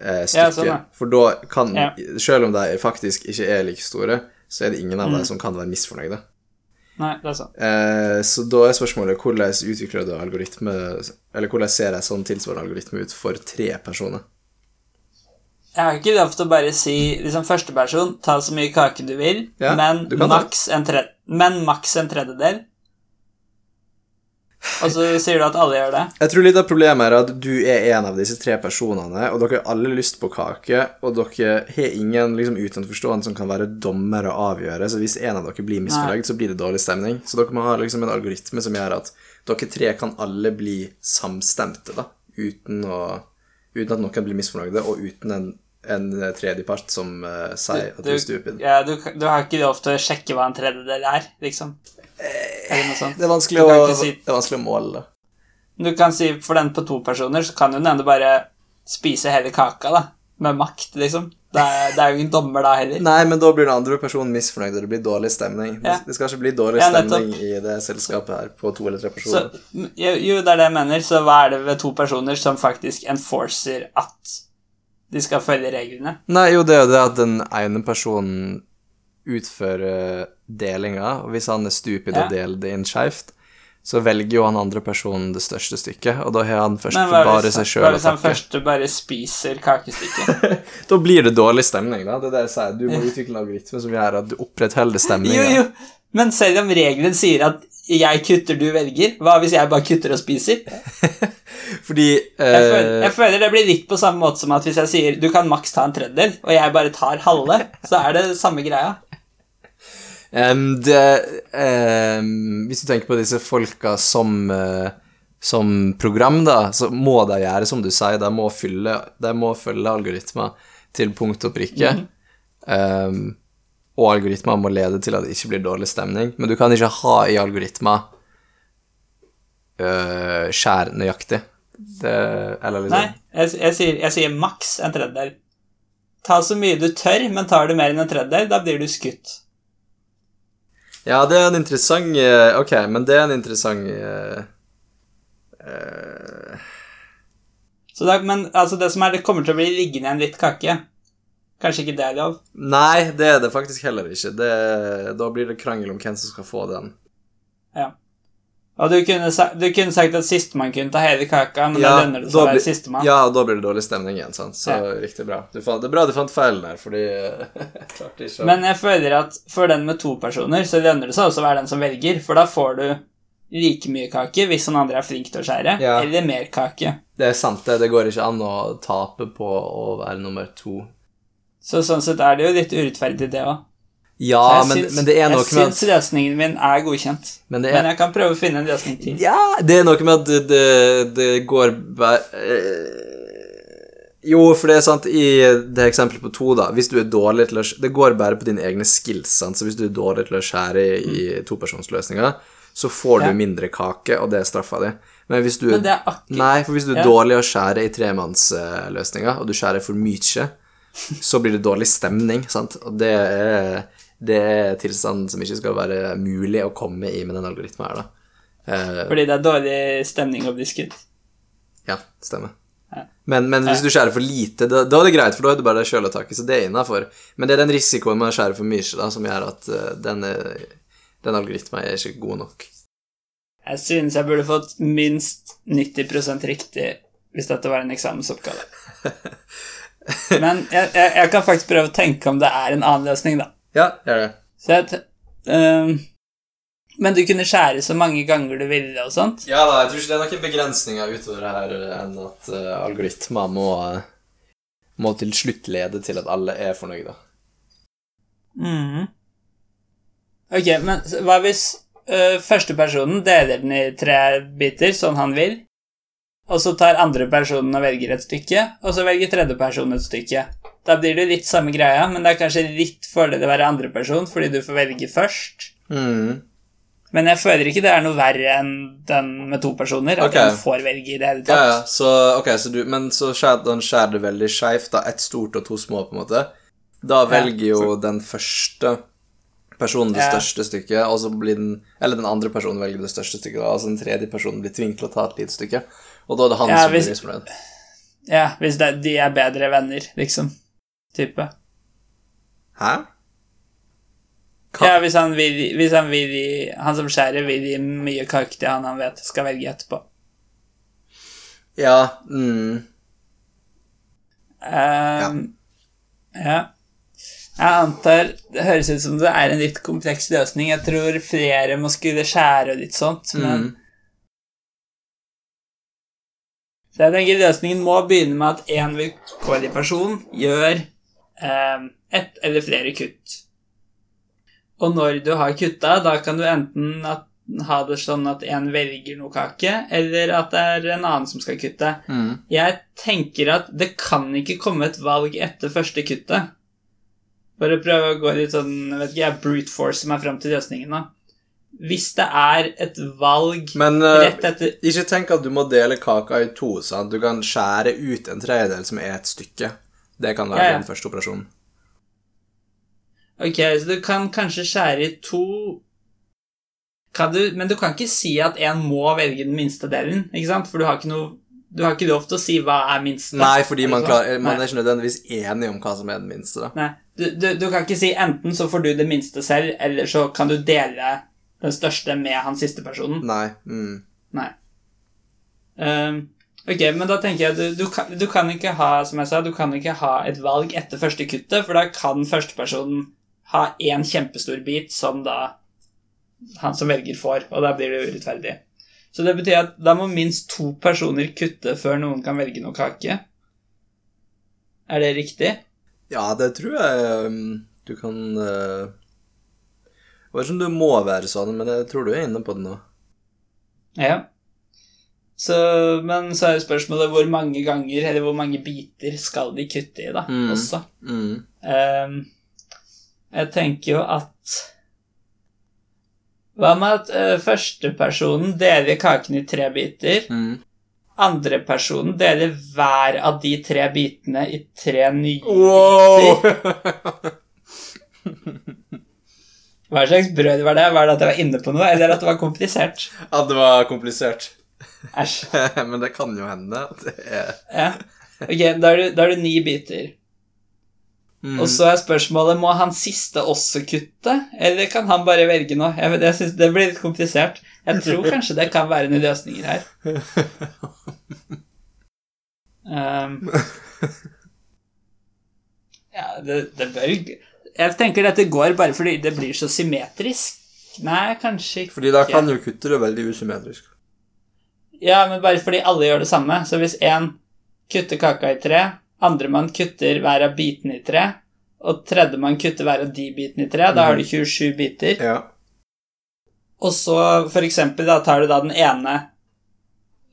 eh, Ja, sånn. For da kan Ja. Selv om de faktisk ikke er like store, så er det ingen av Mm. dem som kan være misfornøyde. Nei, det er sant. Eh, så da er spørsmålet hvordan utvikler du algoritme Eller hvordan ser en sånn tilsvarende algoritme ut for tre personer? Jeg har ikke lov til å bare si liksom førsteperson, ta så mye kake du vil, Ja, men, du maks en men maks en tredjedel. Og så sier du at alle gjør det? Jeg tror litt av problemet er at du er en av disse tre personene, og dere har alle lyst på kake, og dere har ingen liksom, utenforstående som kan være dommer og avgjøre, så hvis en av dere blir misfornøyd, så blir det dårlig stemning. Så dere må ha liksom en algoritme som gjør at dere tre kan alle bli samstemte, da, uten, å, uten at noen blir misfornøyde, og uten en, en tredjepart som uh, sier at du er stupid. Ja, du, du har ikke lov til å sjekke hva en tredjedel er, liksom? Eller noe sånt. Det er vanskelig, å, si- det er vanskelig å måle. Du kan si for den på to personer, så kan jo den ene bare spise hele kaka, da. Med makt, liksom. Det er, det er jo ingen dommer da heller. Nei, men da blir den andre personen misfornøyd, og det blir dårlig stemning. Ja. Det skal ikke bli dårlig Ja, stemning i det selskapet her på to eller tre Så, personer. jo, jo, det er det jeg mener. Så hva er det ved to personer som faktisk enforcer at de skal følge reglene? Nei, jo, det er jo det at den ene personen utfører delinga, og hvis han er stupid og deler det inn skeivt, så velger jo han andre personen det største stykket, og da har han først bare seg sjøl å hvis han først bare spiser kakestykket? (laughs) Da blir det dårlig stemning, da. Det er det jeg sier. Du må utvikle en algoritme som gjør at du opprettholder stemninga. Jo, jo. Men selv om regelen sier at jeg kutter, du velger, hva hvis jeg bare kutter og spiser? (laughs) Fordi Jeg føler, eh, jeg føler det blir litt på samme måte som at hvis jeg sier du kan maks ta en tredjedel, og jeg bare tar halve, så er det samme greia. Em, det, um, hvis du tenker på disse folka som, uh, som program, da, så må de gjøre som du sier. De må, fylle, de må følge algoritmer til punkt og prikke. Em, og algoritmer må lede til at det ikke blir dårlig stemning. Men du kan ikke ha i algoritmer uh, skjær nøyaktig. Det, eller liksom Nei, jeg, jeg, sier, jeg sier maks en tredjedel. Ta så mye du tør, men tar du mer enn en tredjedel, da blir du skutt. Ja, det er en interessant eh, Ok, men det er en interessant uh, uh. Så da, men altså, det som er, det kommer til å bli liggende igjen litt kake. Kanskje ikke det er lov? Nei, det er det faktisk heller ikke. Det, da blir det krangel om hvem som skal få den. Ja. Og du kunne, sa, du kunne sagt at sistemann kunne ta hele kaka, men da lønner det seg å være sistemann. Ja, da blir det dårlig stemning igjen, sant. Så Ja. riktig bra. Du fant, det er bra du fant feilen der, fordi (laughs) jeg klarte ikke å Men jeg føler at for den med to personer, så lønner det seg også å være den som velger, for da får du like mye kake hvis noen andre er flink til å skjære, Ja. eller mer kake. Det er sant, det. Det går ikke an å tape på å være nummer to. Så sånn sett er det jo litt urettferdig, det òg. Ja, men, men det er noe Jeg med syns løsningen min er godkjent, Men det men er jeg kan prøve å finne en løsning til. Ja, det er noe med at det, det, går bare Jo, for det er sant, i det eksempelet på to, da Hvis du er dårlig til å Det går bare på dine egne skills, sant, så hvis du er dårlig til å skjære i topersonsløsninger, så får du mindre kake, og det er straffa di. Men hvis du er Men er Nei, for hvis du er Ja. dårlig å skjære i tremannsløsninger, og du skjærer for mye, (laughs) så blir det dårlig stemning, sant? Og det er, det er tilstanden som ikke skal være mulig å komme i med den algoritmen her, da. Eh, Fordi det er dårlig stemning og diskut? Ja, ja, stemmer. Ja. Men, men hvis du skjærer for lite, da, da er det greit, for da er det bare det kjøletaket, så det er innafor. Men det er den risikoen med å skjære for mye da, som gjør at uh, den, den algoritmen er ikke god nok. Jeg synes jeg burde fått minst 90% riktig hvis dette var en eksamensoppgave. (laughs) Men jeg, jeg, jeg kan faktisk prøve å tenke om det er en annen løsning, da. Ja, gjør det. Så jeg, t- øhm, men du kunne skjære så mange ganger du ville og sånt? Ja da, jeg tror ikke det er noen begrensninger utover det her enn at uh, algoritmer må, må til slutt lede til at alle er fornøyde. Mm. Ok, men hva hvis uh, første personen deler den i tre biter, sånn han vil, og så tar andre personen og velger et stykke, og så velger tredje person et stykke? Da blir det litt samme greia, men det er kanskje litt fordel å være andre person, fordi du får velge først. Mm. Men jeg føler ikke det er noe verre enn den med to personer, at okay. en får velge i det hele tatt. ja, så, okay, så du, men så skjærer det veldig skeivt, da, ett stort og to små, på en måte. Da velger jo den første personen det Ja. største stykket, og så blir den Eller den andre personen velger det største stykket, da, altså den tredje personen blir tvunget til å ta et lite stykke, og da er det han Ja, som hvis- blir misfornøyd. Ja, hvis det, de er bedre venner, liksom. Type. Hæ? Ka- Ja, hvis han vil, hvis han vil Han som skjærer, vil gi mye kake til han han vet skal velge etterpå. Ja, mm. Um, ja. Jeg antar Det høres ut som det er en litt kompleks løsning. Jeg tror flere må skulle skjære og litt sånt, men Mm. Så jeg tenker løsningen må begynne med at én vilkårlig person gjør ett eller flere kutt. Og når du har kutta, da kan du enten at, ha det sånn at en velger noe kake, eller at det er en annen som skal kutte. Mm. Jeg tenker at det kan ikke komme et valg etter første kuttet. For å prøve å gå litt sånn vet ikke, brute force meg fram til løsningen da. Hvis det er et valg Men eh, rett etter ikke tenk at du må dele kaka i to. sant? Du kan skjære ut en tredjedel som er et stykke. Det kan være Ja, ja. den første operasjonen. Ok, så du kan kanskje skjære i to kan du, Men du kan ikke si at en må velge den minste delen, ikke sant? For du har ikke noe Du har ikke lov til å si hva er minste. Nei, fordi man, Er det klar, sånn? man er ikke nødvendigvis enig om hva som er den minste. da. Nei, du, du, du kan ikke si enten så får du det minste selv, eller så kan du dele den største med han siste personen. Nei. Mm. Nei. Ehm, ok, men da tenker jeg du, du, kan, du kan ikke ha som jeg sa, du kan ikke ha et valg etter første kuttet, for da kan førstepersonen ha én kjempestor bit som da han som velger får, og da blir det urettferdig. Så det betyr at da må minst to personer kutte før noen kan velge noe kake. Er det riktig? Ja, det tror jeg um, du kan Det er vet ikke om du må være sånn, men jeg tror du er inne på det nå. Ja. Så, men så er jo spørsmålet hvor mange ganger, eller hvor mange biter skal de kutte i, da, Mm. også. Mm. Um, jeg tenker jo at Hva med at uh, førstepersonen deler kaken i tre biter? Mm. Andrepersonen deler hver av de tre bitene i tre nye Wow! biter. (laughs) Hva slags brød var det? Var det at jeg var inne på noe, eller at det var komplisert? At det var komplisert. Æsj. (laughs) men det kan jo hende det er Ja. Ok, da er, det, da er det ni biter. mm. Og så er spørsmålet må han siste også kutte, eller kan han bare velge noe? Jeg, jeg synes Det blir litt komplisert. Jeg tror kanskje det kan være noen løsninger her. Um, ja, det, det bør Jeg tenker dette går bare fordi det blir så symmetrisk. Nei, kanskje ikke. Fordi da kan du kutte det veldig usymmetrisk. Ja, men bare fordi alle gjør det samme. Så hvis én kutter kaka i tre, andremann kutter hver av bitene i tre, og tredjemann kutter hver av de bitene i tre, da har du 27 biter. Ja. Og så for eksempel da tar du da den ene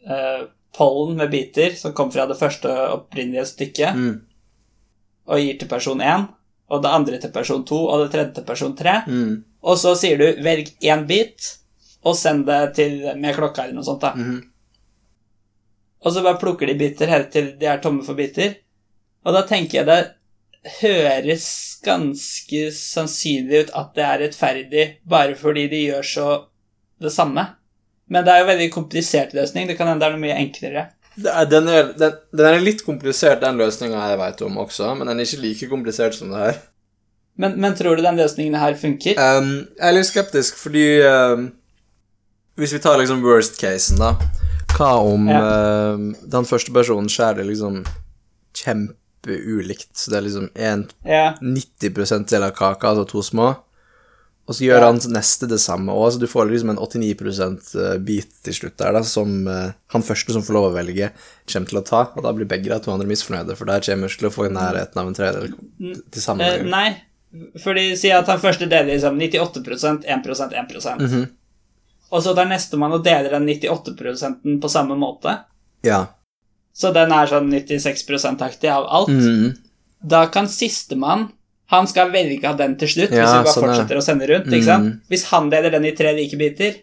eh, pollen med biter som kom fra det første opprinnelige stykket, Mm. og gir til person 1, og det andre til person 2, og det tredje til person 3. Mm. Og så sier du 'velg én bit', og send det til med klokka eller noe sånt. da. Mhm. Og så bare plukker de biter helt til de er tomme for biter. Og da tenker jeg det høres ganske sannsynlig ut at det er rettferdig bare fordi de gjør så det samme. Men det er jo veldig komplisert løsning. Det kan hende det er noe mye enklere. Er, den, er, den, den er litt komplisert, den løsninga jeg veit om også, men den er ikke like komplisert som det her. Men, men tror du den løsningen her funker? Um, jeg er litt skeptisk, fordi um, Hvis vi tar liksom worst casen, da. Hva om um, den første personen skjærer det liksom kjempeulikt? Så det er liksom en Ja. 90 del av kaka, altså to små. Og så gjør Ja. han neste det samme òg, så du får liksom en 89% bit til slutt der, da, som uh, han første som får lov å velge, kommer til å ta. Og da blir begge de to andre misfornøyde, for der kommer vi til å få nærheten av en tredjedel til samme. Uh, nei, fordi sier at han første deler liksom 98 1 1% Mhm. Og så tar nestemann og deler den 98% på samme måte. Ja. Så den er sånn 96 %-aktig av alt. Mm. Da kan sistemann Han skal velge av den til slutt, Ja, hvis vi bare sånn er det. fortsetter å sende rundt. ikke sant? Mm. Hvis han deler den i tre like biter,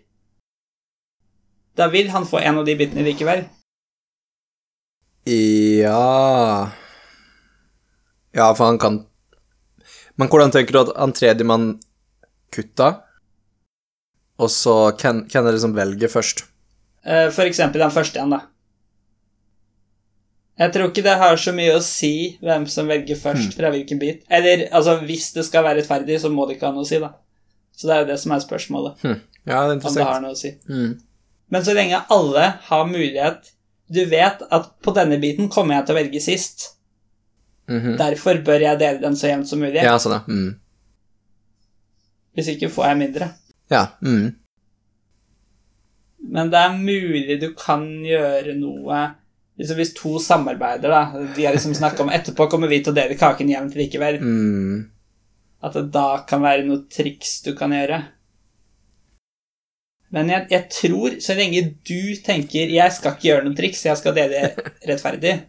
da vil han få en av de bitene likevel. Ja Ja, for han kan Men hvordan tenker du at han tredjemann kutta? Og så hvem er det som velger først? Eh, For eksempel den første igjen, da. Jeg tror ikke det har så mye å si hvem som velger først fra hvilken bit. Eller altså, hvis det skal være rettferdig, så må det ikke ha noe å si, da. Så det er jo det som er spørsmålet. Hm. Ja, det er interessant. Om det har noe å si. Mm. Men så lenge alle har mulighet Du vet at på denne biten kommer jeg til å velge sist. Mhm. Derfor bør jeg dele den så jevnt som mulig. Ja, sånn, ja. Mm. Hvis ikke får jeg mindre. Ja. Mm. Men det er mulig du kan gjøre noe liksom Hvis to samarbeider, da De har liksom snakka om etterpå kommer vi til å dele kaken jevnt likevel. Mm. At det da kan være noe triks du kan gjøre. Men jeg, jeg tror, så lenge du tenker 'jeg skal ikke gjøre noe triks, jeg skal dele rettferdig',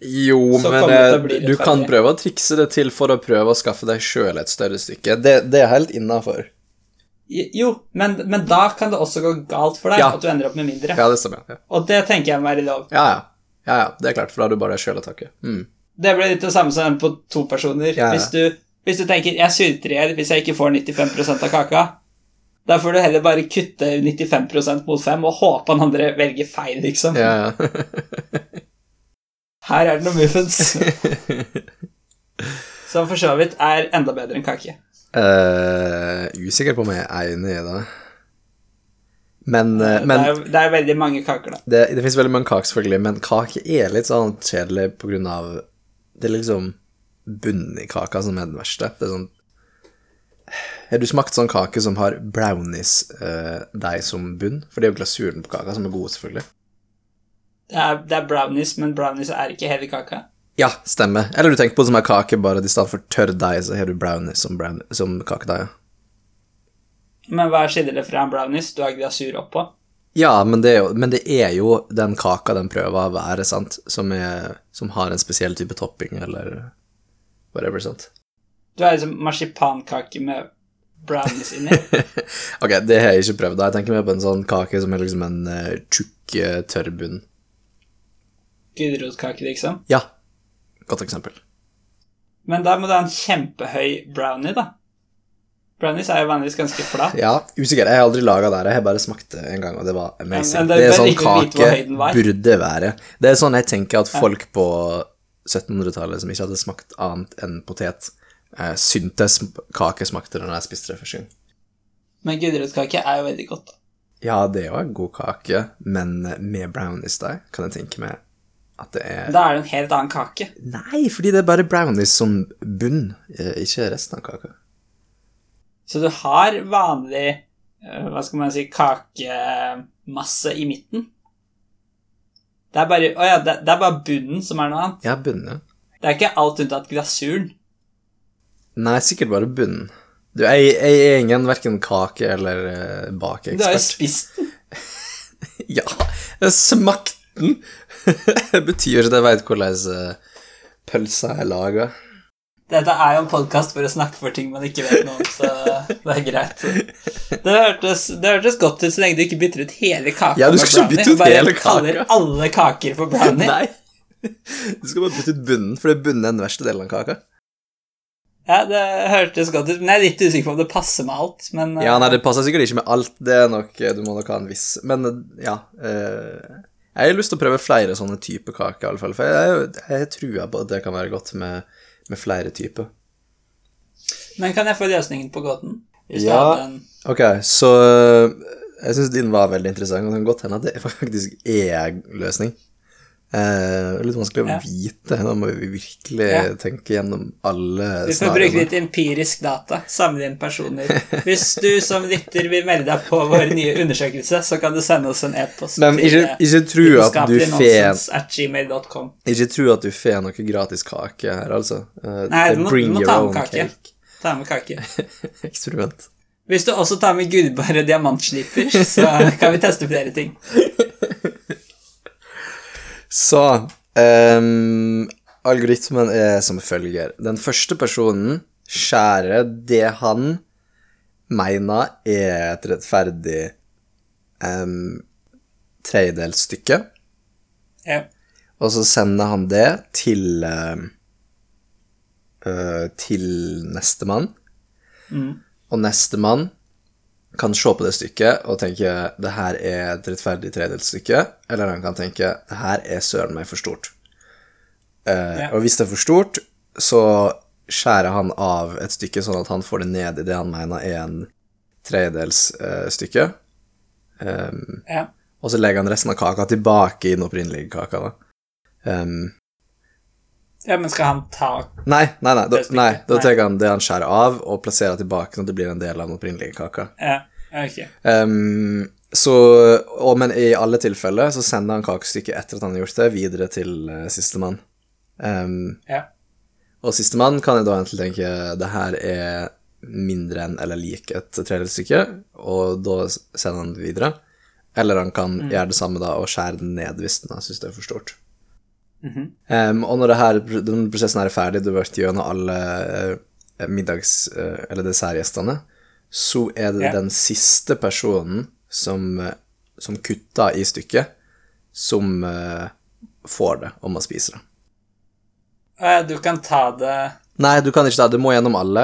Jo, men det eh, du kan prøve å trikse det til for å prøve å skaffe deg sjøl et større stykke. Det, det er helt innafor. Jo, men, men da kan det også gå galt for deg, Ja. at du ender opp med mindre. Ja, det stemmer. Ja. Og det tenker jeg må være lov. Ja, ja. ja, ja. Det er klart, for da har du bare deg sjøl å takke. Mm. Det blir litt det samme som den på to personer. Hvis, du, hvis du tenker 'jeg sulter i hjel hvis jeg ikke får 95% av kaka', da får du heller bare kutte 95% mot 5 og håpe han andre velger feil, liksom. Ja, ja. (laughs) Her er det noen muffins. (laughs) Som for så vidt er enda bedre enn kake. Eh, usikker på om jeg er enig i det. Men, uh, men det, er, det er veldig mange kaker, da. det, det fins veldig mange kaker, selvfølgelig, men kake er litt sånn kjedelig på grunn av Det er liksom bunnen i kaka som er den verste. Det er sånn Har du smakt sånn kake som har brownies-deig som bunn? For det er jo glasuren på kaka som er god, selvfølgelig. Det er, det er brownies, men brownies er ikke hele kaka. Ja, stemmer. Eller du tenker på det som er kake, bare i stedet for tørr deig, så har du brownies som, brown, som kakedeig. Men hva skiller det fra en brownies? Du har glasur oppå. Ja, men det, jo, men det er jo den kaka den prøver å være, sant, som, er, som har en spesiell type topping, eller whatever, sant. Du har liksom marsipankake med brownies inni. (laughs) ok, det har jeg ikke prøvd, da. Jeg tenker mer på en sånn kake som er liksom en uh, tjukk, uh, tørr bunn. Gulrotkake, liksom. Ja, godt eksempel. Men da må du ha en kjempehøy brownie, da. Brownies er jo vanligvis ganske flat. Ja, usikker. Jeg har aldri laga det. Jeg har bare smakt det en gang, og det var amazing. Men det er sånn kake burde være. Det er sånn jeg tenker at folk på 1700-tallet som ikke hadde smakt annet enn potet, eh, syntes kake smakte når jeg spiste det første gang. Men gulrotkake er jo veldig godt. da. Ja, det er jo en god kake, men med brownies der kan jeg tenke meg at det er Da er det en helt annen kake. Nei, fordi det er bare brownies som bunn, eh, ikke resten av kaka. Så du har vanlig eh, hva skal man si kakemasse i midten. Det er bare Å ja, det, det er bare bunnen som er noe annet. Ja, bunnen. Det er ikke alt unntatt glasuren. Nei, sikkert bare bunnen. Du, jeg, jeg er ingen verken kake- eller bakeekspert. Du har jo spist den. (laughs) Ja, jeg smakte den! (laughs) det betyr ikke at jeg veit hvordan uh, pølsa er laga. Dette er jo en podkast for å snakke for ting man ikke vet noe om, så det er greit. Det hørtes, det hørtes godt ut så lenge du ikke bytter ut hele kaka Ja, du skal ikke brownie, bytte ut bare hele kaka. kaller alle kaker for brownie. (laughs) Nei. Du skal bare bytte ut bunnen, for det er bunnen er den verste delen av kaka. Ja, det hørtes godt ut, men jeg er litt usikker på om det passer med alt. Men Ja, nei, eh, det passer sikkert ikke med alt. Det er nok, Du må nok ha en viss Men eh, ja. eh, jeg har lyst til å prøve flere sånne typer kaker, i alle fall. For jeg, jeg, jeg tror på at det kan være godt med, med flere typer. men kan jeg få løsningen på gåten? Ja. Ok, så eh, jeg syns din var veldig interessant, og det kan godt hende at det faktisk er løsning. Eh, litt vanskelig å Ja. vite. Da må vi virkelig Ja. tenke gjennom alle Vi får bruke snarene. litt empirisk data, samle inn personer. Hvis du som lytter vil melde deg på vår nye undersøkelse, så kan du sende oss en e-post Men ikke, ikke tro at du får. Ikke tro at du får noe gratis kake her, altså. Uh, Nei, du må- bring du må your ta med own kake. cake. Ta med kake. (laughs) Eksperiment. Hvis du også tar med gullbare diamantsliper, så kan vi teste flere ting. (laughs) Så um, algoritmen er som følger. Den første personen skjærer det han mener er et rettferdig um, tredjedelsstykke, Ja. og så sender han det til uh, til nestemann. Mm. Og nestemann kan se på det stykket og tenke det her er et rettferdig tredelsstykke, eller han kan tenke det her er søren meg for stort. Eh, Ja. Og hvis det er for stort, så skjærer han av et stykke sånn at han får det ned i det han mener er en tredjedelsstykke. Um, ja. og så legger han resten av kaka tilbake i den opprinnelige kaka. da. Um, Ja, men skal han ta nei, nei, nei, da, nei, da tar han det han skjærer av, og plasserer tilbake når det blir en del av den opprinnelige kaka. Ja, Um, Så, og, men i alle tilfeller så sender han kakestykket etter at han har gjort det, videre til uh, sistemann. Um, Ja. og sistemann kan jeg da egentlig tenke det her er mindre enn eller lik et tredelsstykke, og da sender han det videre. Eller han kan gjøre det samme da og skjære den ned hvis han synes det er for stort. Mhm. Um, og når det her, den prosessen her er ferdig, du har vært gjennom alle eh, middags- eh, eller dessertgjestene, så er det Ja. den siste personen som, eh, som kutter i stykket, som eh, får det, om man spiser det. Du kan ta det Nei, du kan ikke ta det, du må gjennom alle,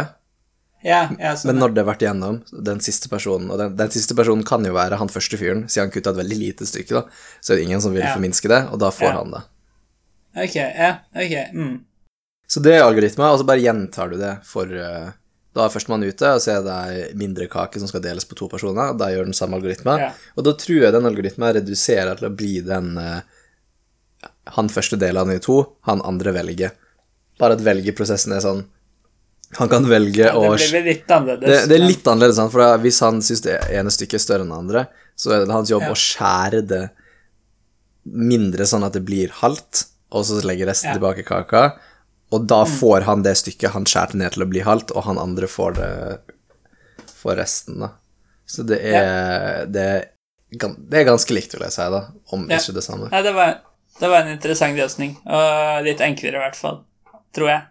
Ja, ja sånn. men når det har vært gjennom den siste personen, og den, den siste personen kan jo være han første fyren, siden han kutta et veldig lite stykke, da, så er det ingen som vil Ja. forminske det, og da får han det. Ok, ja, ok. Mm. Så det er algoritmer, og så bare gjentar du det for eh, Da er førstemann ute, og så er det mindre kake som skal deles på to personer, da gjør den samme algoritme. Ja. Og da tror jeg den algoritmen reduserer til å bli den eh, Han første deler han i to, han andre velger. Bare at velgeprosessen er sånn Han kan velge å... Det blir litt annerledes. det, det er litt annerledes, for da, hvis han syns det ene stykket er større enn det andre, så er det hans jobb Ja. å skjære det mindre sånn at det blir halvt, og så legge resten Ja. Tilbake i kaka, og da får han det stykket han skjærte ned til å bli halvt, og han andre får det får resten, da. Så det er, det, er det er ganske likt, vil jeg si, da, om Ja. ikke det samme. Nei, det var, det var en interessant løsning, og litt enklere i hvert fall, tror jeg,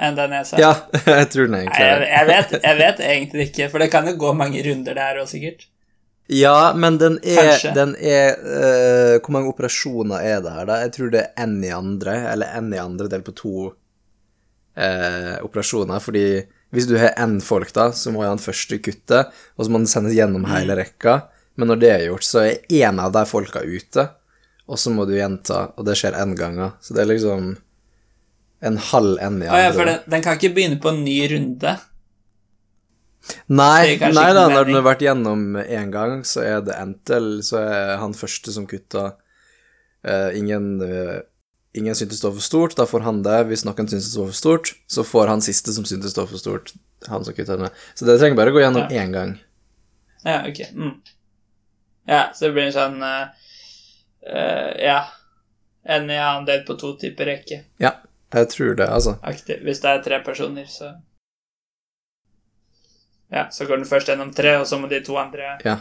enn den jeg sa. Ja, (laughs) jeg tror den er Nei, jeg, enklere. jeg, vet, jeg vet egentlig ikke, for det kan jo gå mange runder der òg, sikkert. Ja, men den er, den er uh, Hvor mange operasjoner er det her, da? Jeg tror det er én i andre, eller én i andre delt på to eh, operasjoner. Fordi hvis du har én folk, da, så må han første kutte, og så må han sendes gjennom hele rekka. Men når det er gjort, så er én av de folka ute, og så må du gjenta, og det skjer én gang. Så det er liksom en halv n i andre. ja, for den, den kan ikke begynne på en ny runde. Nei, nei da, når den har vært gjennom én gang, så er det entel, så er han første som kutta Uh, ingen, eh, ingen syntes det var for stort, da får han det. Hvis noen syntes det var for stort, så får han siste som syntes det var for stort, han som kutta det. Så det trenger bare å gå gjennom Ja. én gang. Ja, ok. Mm. Ja, så det blir en sånn uh, uh, Ja. En i annen del på to typer rekke. Ja, jeg tror det, altså. Aktiv. Hvis det er tre personer, så Ja, så går den først gjennom tre, og så må de to andre Ja,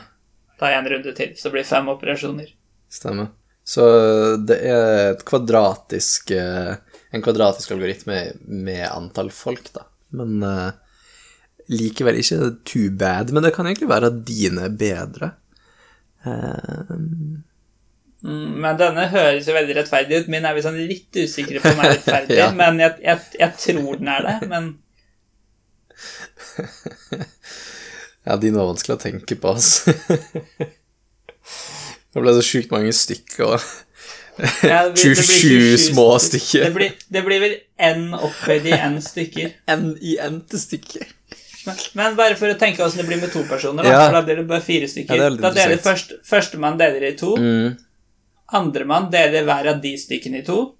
ta en runde til. Så det blir fem operasjoner. stemmer. Så det er kvadratisk eh, En kvadratisk algoritme med antall folk, da. Men uh, likevel ikke too bad. Men det kan egentlig være at dine er bedre. Mm, men denne høres jo veldig rettferdig ut. Min er vi sånn litt usikre på om er rettferdig, (laughs) Ja. men jeg, jeg, jeg tror den er det. Men (laughs) ja, dine var vanskelig å tenke på, altså. (laughs) det ble så sjukt mange stykker. ja, det blir- det blir 27 små Det stykker. blir, det blir vel n opphøyd i n stykker. (laughs) N i n til stykker. Men, men bare for å tenke åssen det blir med to personer, da, Ja. da blir det bare fire stykker. Ja, det da deler først, Førstemann deler i to. Mm, Andremann deler hver av de stykkene i to.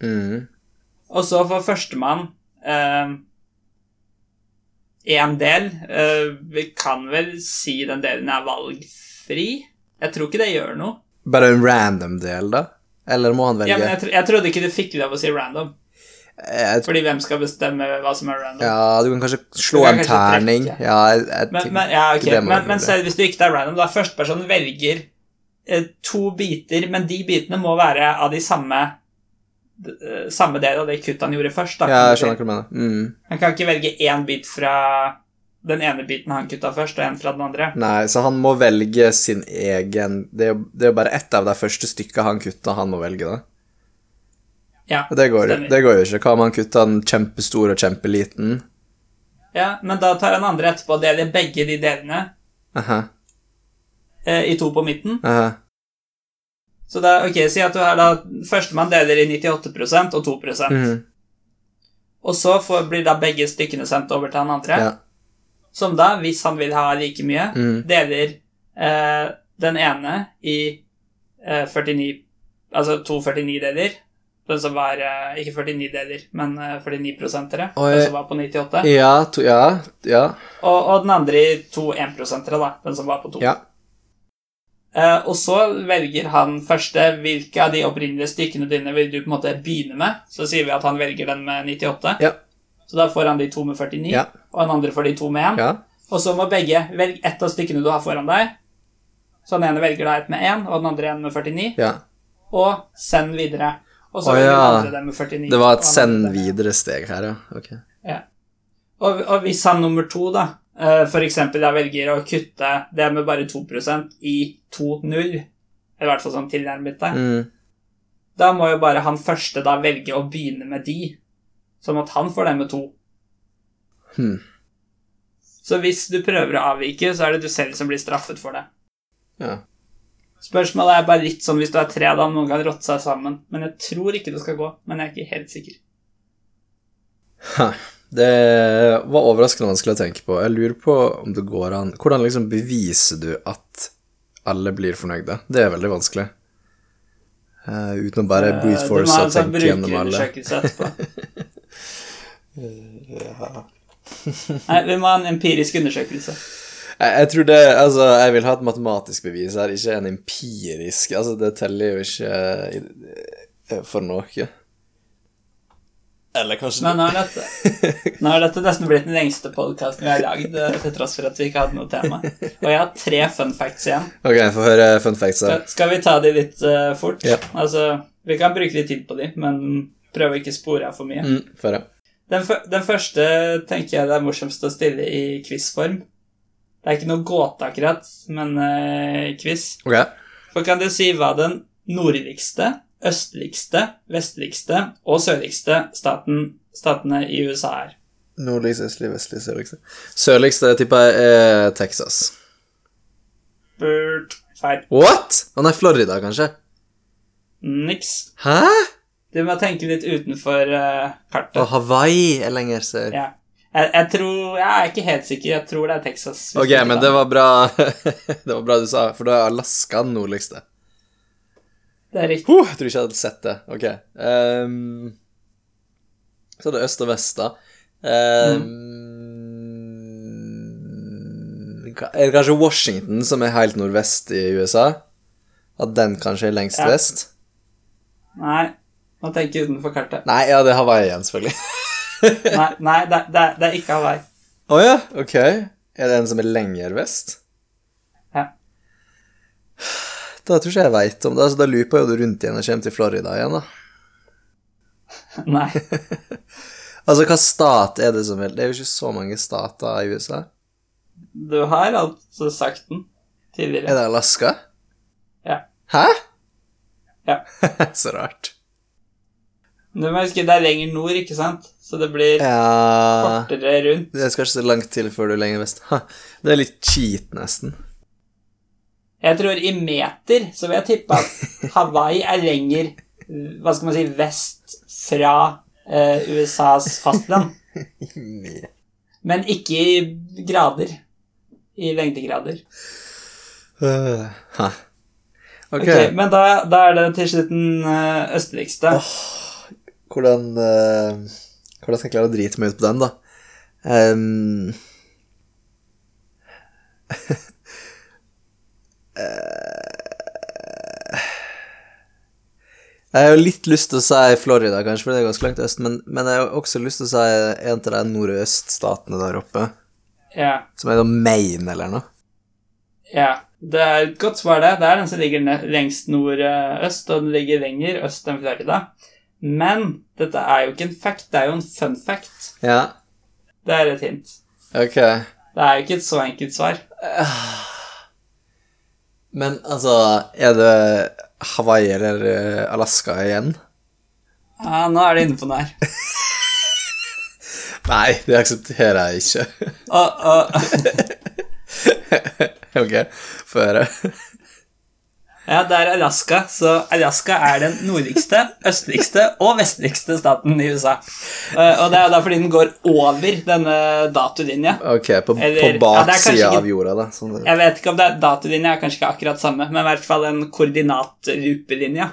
mm. Og så får førstemann én del. Eh, vi kan vel si den delen er valgfri? Jeg tror ikke det gjør noe. Bare en random del, da? Eller må han velge? Ja, men jeg, tro, jeg trodde ikke du fikk lov å si random. Fordi hvem skal bestemme hva som er random? ja, du kan kanskje slå kan en kanskje terning. trekke. Ja, jeg, jeg Men, men, ja, ok. ikke det må men, men mulig. hvis du ikke er random, da førstepersonen velger eh, to biter, men de bitene må være av de samme eh, samme del av det kuttet han gjorde først. Da, Ja, jeg skjønner hva du mener. Mm. Han kan ikke velge én bit fra den ene biten han kutta først, og en fra den andre. Nei, så han må velge sin egen Det er jo bare ett av de første stykka han kutta, han må velge, da. Ja, det går, det går jo ikke. Hva om han kutta den kjempestor og kjempeliten? Ja, men da tar han andre etterpå og deler begge de delene Aha, eh, i to på midten. aha. Så da, ok, si at du har da Førstemann deler i 98% og 2 mm. Og så får, blir da begge stykkene sendt over til han andre. Ja. Som da, hvis han vil ha like mye, mm. deler eh, den ene i eh, 49 Altså to 49-deler. Den som var eh, Ikke 49 deler, men eh, 49-prosentere. Oi. Den som var på 98. Ja, to, ja, ja. Og, og den andre i to 1-prosentere, da. Den som var på to. Ja. Eh, og så velger han første hvilke av de opprinnelige stykkene dine vil du på en måte begynne med. Så sier vi at han velger den med 98. Ja. Så da får han de to med 49, Ja. og den andre får de to med 1. Ja. Og så må begge velge ett av stykkene du har foran deg. Så den ene velger da et med 1, og den andre en med 49. ja. Og send videre. Og så Å, velger den andre den med 49. Det var et send videre-steg her, ja. Ok. Ja. Og, og hvis han nummer to, da, f.eks. for eksempel da velger å kutte det med bare 2% i 2-0, eller i hvert fall sånn tilnærmet det, Mm. da må jo bare han første da velge å begynne med de, sånn at han får den med to. Hmm. Så hvis du prøver å avvike, så er det du selv som blir straffet for det. Ja. Spørsmålet er bare litt sånn hvis du er tre, da om noen kan rotte seg sammen. Men jeg tror ikke det skal gå. Men jeg er ikke helt sikker. Ha. Det var overraskende vanskelig å tenke på. Jeg lurer på om det går an Hvordan liksom beviser du at alle blir fornøyde? Det er veldig vanskelig. Uh, uten å bare Eh, brute du må force ha og en sånn tenke gjennom alle. brukerundersøkelse etterpå. (laughs) (laughs) Nei, vi må ha en empirisk undersøkelse. Jeg, jeg tror det Altså, jeg vil ha et matematisk bevis her, ikke en empirisk Altså, det teller jo ikke eh, for noe. Eller kanskje Men nå har, dette, (laughs) nå har dette nesten blitt den lengste podkasten vi har lagd, eh, til tross for at vi ikke hadde noe tema. Og jeg har tre fun facts igjen. Ok, få høre fun facts her. Skal, skal vi ta de litt uh, fort? Ja. Altså, vi kan bruke litt tid på de, men prøve å ikke spore av for mye. Mm, for. Den, den første tenker jeg det er morsomst å stille i quiz-form. Det er ikke noe gåte, akkurat, men uh, quiz. Ok. For kan du si hva den nordligste, østligste, vestligste og sørligste staten, statene i USA er? Nordligste, østlige, vestlige, sørligste. Sørligste tipper jeg er Texas. Burt. Feil. What? Han er Florida, kanskje? Niks. Hæ? Du må tenke litt utenfor uh, kartet. Og Hawaii er lenger sør. Ja. Jeg, jeg tror Jeg er ikke helt sikker. Jeg tror det er Texas. Ok, men det var bra (laughs) Det var bra du sa, for da er Alaska den nordligste. Det er riktig. Huh, jeg tror ikke jeg hadde sett det. Ok. Um, så er det øst og vest, da. Um, mm. Er det kanskje Washington som er helt nordvest i USA? At den kanskje er lengst Ja. vest? Nei, må jeg utenfor kartet. Nei, ja, det er Hawaii igjen, selvfølgelig. (laughs) Nei, nei det, det, er- det er ikke Hawaii. Å ja, ok. Er det en som er lenger vest? Ja. Da tror ikke jeg veit om det. Altså, da looper jo du rundt igjen og kommer til Florida igjen, da. (laughs) Nei. (laughs) Altså, hva stat er det som vil Det er jo ikke så mange stater i USA. Du har altså sagt den tidligere. Er det Alaska? Ja. Hæ? Ja. så rart. Du må huske det er lenger nord, ikke sant? Så det blir Ja kortere rundt. Det skal ikke så langt til før du er lenger vest. Ha, det er litt cheat, nesten. Jeg tror i meter så vil jeg tippe at (laughs) Hawaii er lenger hva skal man si, vest fra eh, USAs fastland. (laughs) Men ikke i grader. I lengdegrader. Uh, ha. Ok, Ok, Men da, da er det til slutt den østligste. østligste. Hvordan uh, Hvordan skal jeg klare å drite meg ut på den, da? (laughs) Eh, Jeg har litt lyst til å si Florida, kanskje, for det er ganske langt øst, men, men jeg har også lyst til å si en av de nordøststatene der oppe, Ja, som er da Maine eller noe. ja. Det er et godt svar, det. Det er den som ligger lengst nordøst, og den ligger lenger øst enn Florida. Men dette er jo ikke en fact, det er jo en fun fact. Ja, Det er et hint. ok. Det er jo ikke et så enkelt svar. Men altså, er det Hawaii eller eh, Alaska igjen? Ja, nå er det innenpå den her. (laughs) Nei, det aksepterer jeg ikke. Å, å. (laughs) ok, få høre. Ja, det er Alaska, så Alaska er den nordligste, østligste og vestligste staten i USA. Eh, Og det er da fordi den går over denne datolinja. Ok, på, Eller- på baksida ja, av jorda, da. Sånn. Jeg vet ikke om det er datolinja, er kanskje ikke akkurat samme, men i hvert fall en koordinatrupelinja.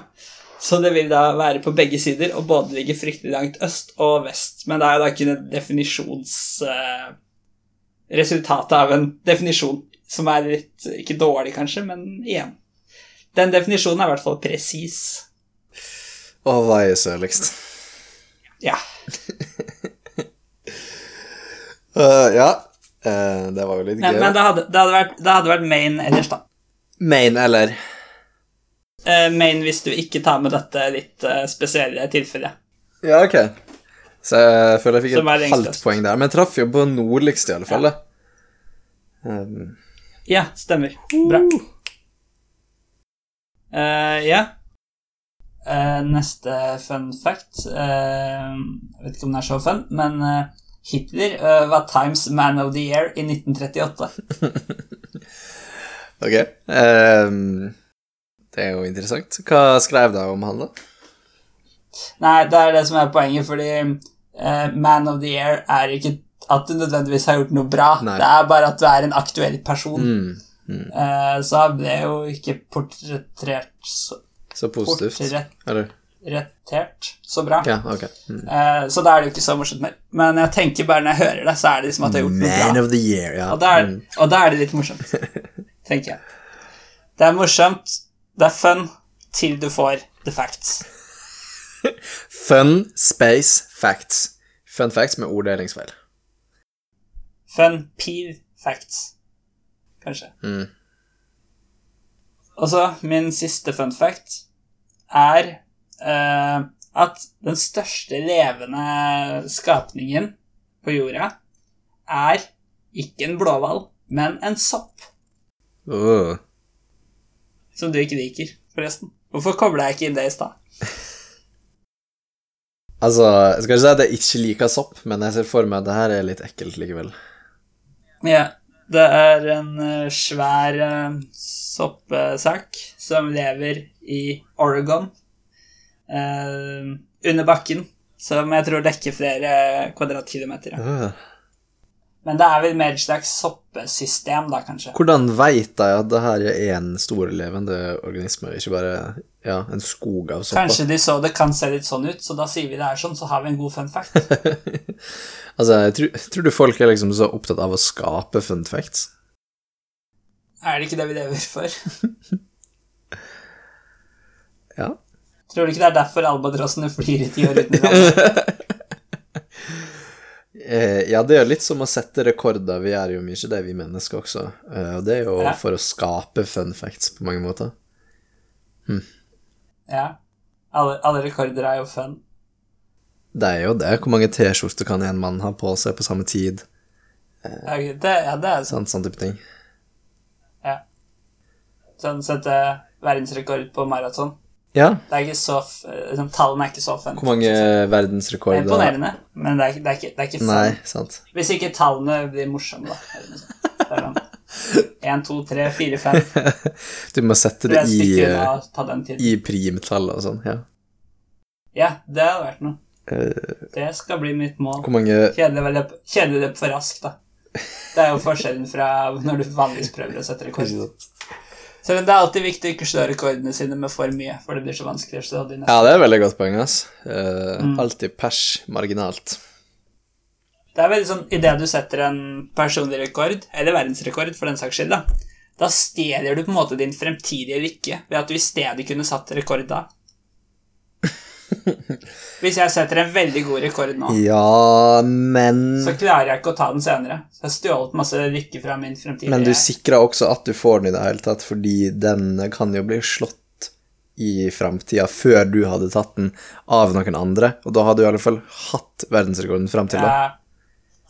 Så det vil da være på begge sider, og både ligge fryktelig langt øst og vest. Men det er jo da ikke en definisjons... Uh, resultatet av en definisjon som er litt Ikke dårlig, kanskje, men igjen. Den definisjonen er i hvert fall presis. Og hva er søligst? Ja. Uh, (laughs) ja. Uh, det var jo litt gøy. men det, hadde, det, hadde vært, det hadde vært main ellers, da. Main eller Uh, main hvis du ikke tar med dette litt spesielle tilfellet. Ja, ok. Så jeg føler jeg fikk Som et halvt poeng der. Men jeg traff jo på nordligst, i alle fall. Ja, Um, Ja, stemmer. Bra. Eh, yeah. uh, neste fun fact Jeg vet ikke om den er så fun, men eh, Hitler var Times Man of the Year i 1938. (laughs) ok. Um, det er jo interessant. Hva skrev du om han, da? Nei, det er det som er poenget, fordi Man of the Year er ikke at du nødvendigvis har gjort noe bra. Nei. Det er bare at du er en aktuell person. Mm, Eh, så jeg ble jo ikke portrettert så, så positivt. Eller portrettert så bra. Ja, okay. Mm. Eh, så da er det jo ikke så morsomt mer. Men jeg tenker bare når jeg hører det, så er det liksom at jeg har gjort noe Man bra. of the year, ja. Og da, er, Mm. og da er det litt morsomt, (laughs) tenker jeg. Det er morsomt, det er fun, til du får the facts. Fun space facts. Fun facts med orddelingsfeil. Fun peer facts, kanskje. Mm. Og så min siste fun fact er eh, at den største levende skapningen på jorda er ikke en blåhval, men en sopp. Åh. Som du ikke liker, forresten. Hvorfor kobla jeg ikke inn det i stad? (laughs) Altså, jeg skal ikke si at jeg ikke liker sopp, men jeg ser for meg at det her er litt ekkelt likevel. Ja, det er en eh, svær uh, soppsak som lever i Oregon. eh, under bakken. Som jeg tror dekker flere kvadratkilometer. Ja. Men det er vel mer et slags soppesystem, da, kanskje. Hvordan veit jeg at det her er en storlevende organisme, ikke bare ja, en skog av sopper? Kanskje de så det kan se litt sånn ut, så da sier vi det er sånn, så har vi en god fun fact. (laughs) altså, jeg tror, tror du folk er liksom så opptatt av å skape fun facts? er det ikke det vi lever for? (laughs) Ja. Tror du ikke det er derfor albatrossene flyr i ti år uten? (laughs) Eh, ja, det er jo litt som å sette rekorder. Vi gjør jo mye det, vi mennesker også. Eh, og det er jo Ja. for å skape fun facts på mange måter. Ja. Alle, alle rekorder er jo fun. Det er jo det. Hvor mange T-skjorter kan en mann ha på seg på samme tid? Ja, det, ja, det er sånn. Sånn, sånn type ting. Ja. Sånn sette verdensrekord på maraton. Ja. Det er ikke så liksom, Tallene er ikke så offentlige. Hvor mange Det er imponerende, men det er, det er ikke, det er ikke. Nei, sant. Hvis ikke tallene blir morsomme, da. Én, (laughs) to, tre, fire, sånn 1, 2, 3, 4, 5. Du må sette Det det i, eh, i primtall og sånn. Ja. Ja, det hadde vært noe. Eh, Det skal bli mitt mål. hvor mange Kjedelig løp for raskt, da. Det er jo forskjellen fra når du vanligvis prøver å sette rekord. Selv om det er alltid viktig å ikke slå rekordene sine med for mye, for det blir så vanskelig å slå de neste. Ja, det er et veldig godt poeng, ass. Uh, Mm. Alltid pers marginalt. Det er veldig sånn, Idet du setter en personlig rekord, eller verdensrekord for den saks skyld, da, da stjeler du på en måte din fremtidige lykke ved at du i stedet kunne satt rekord da. (laughs) Hvis jeg setter en veldig god rekord nå, Ja, men så klarer jeg ikke å ta den senere. Så jeg har stjålet masse lykke fra min fremtidige Men du sikrer også at du får den i det hele tatt, fordi den kan jo bli slått i framtida før du hadde tatt den av noen andre, og da hadde du i alle fall hatt verdensrekorden fram til da. Ja,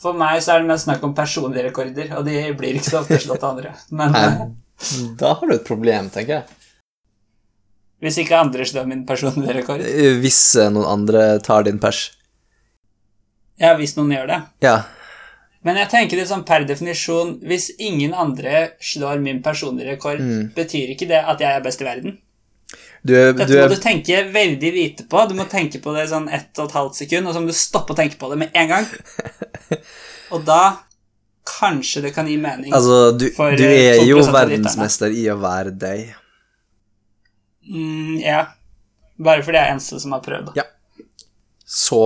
For meg så er det mest snakk om personlige rekorder, og de blir ikke så ofte slått av andre. Men Nei. Da har du et problem, tenker jeg. Hvis ikke andre slår min personlige rekord Eh, Hvis eh, noen andre tar din pers. Ja, hvis noen gjør det. Ja. Men jeg tenker det sånn per definisjon Hvis ingen andre slår min personlige rekord, Mm. betyr ikke det at jeg er best i verden. Du er, Dette du må er du tenke veldig lite på. Du må tenke på det sånn ett og et halvt sekund, og så må du stoppe å tenke på det med en gang. (laughs) Og da kanskje det kan gi mening. Altså, du, du eh, er jo verdensmester i å være deg. Mm, ja. Bare fordi jeg er eneste som har prøvd. Ja. Så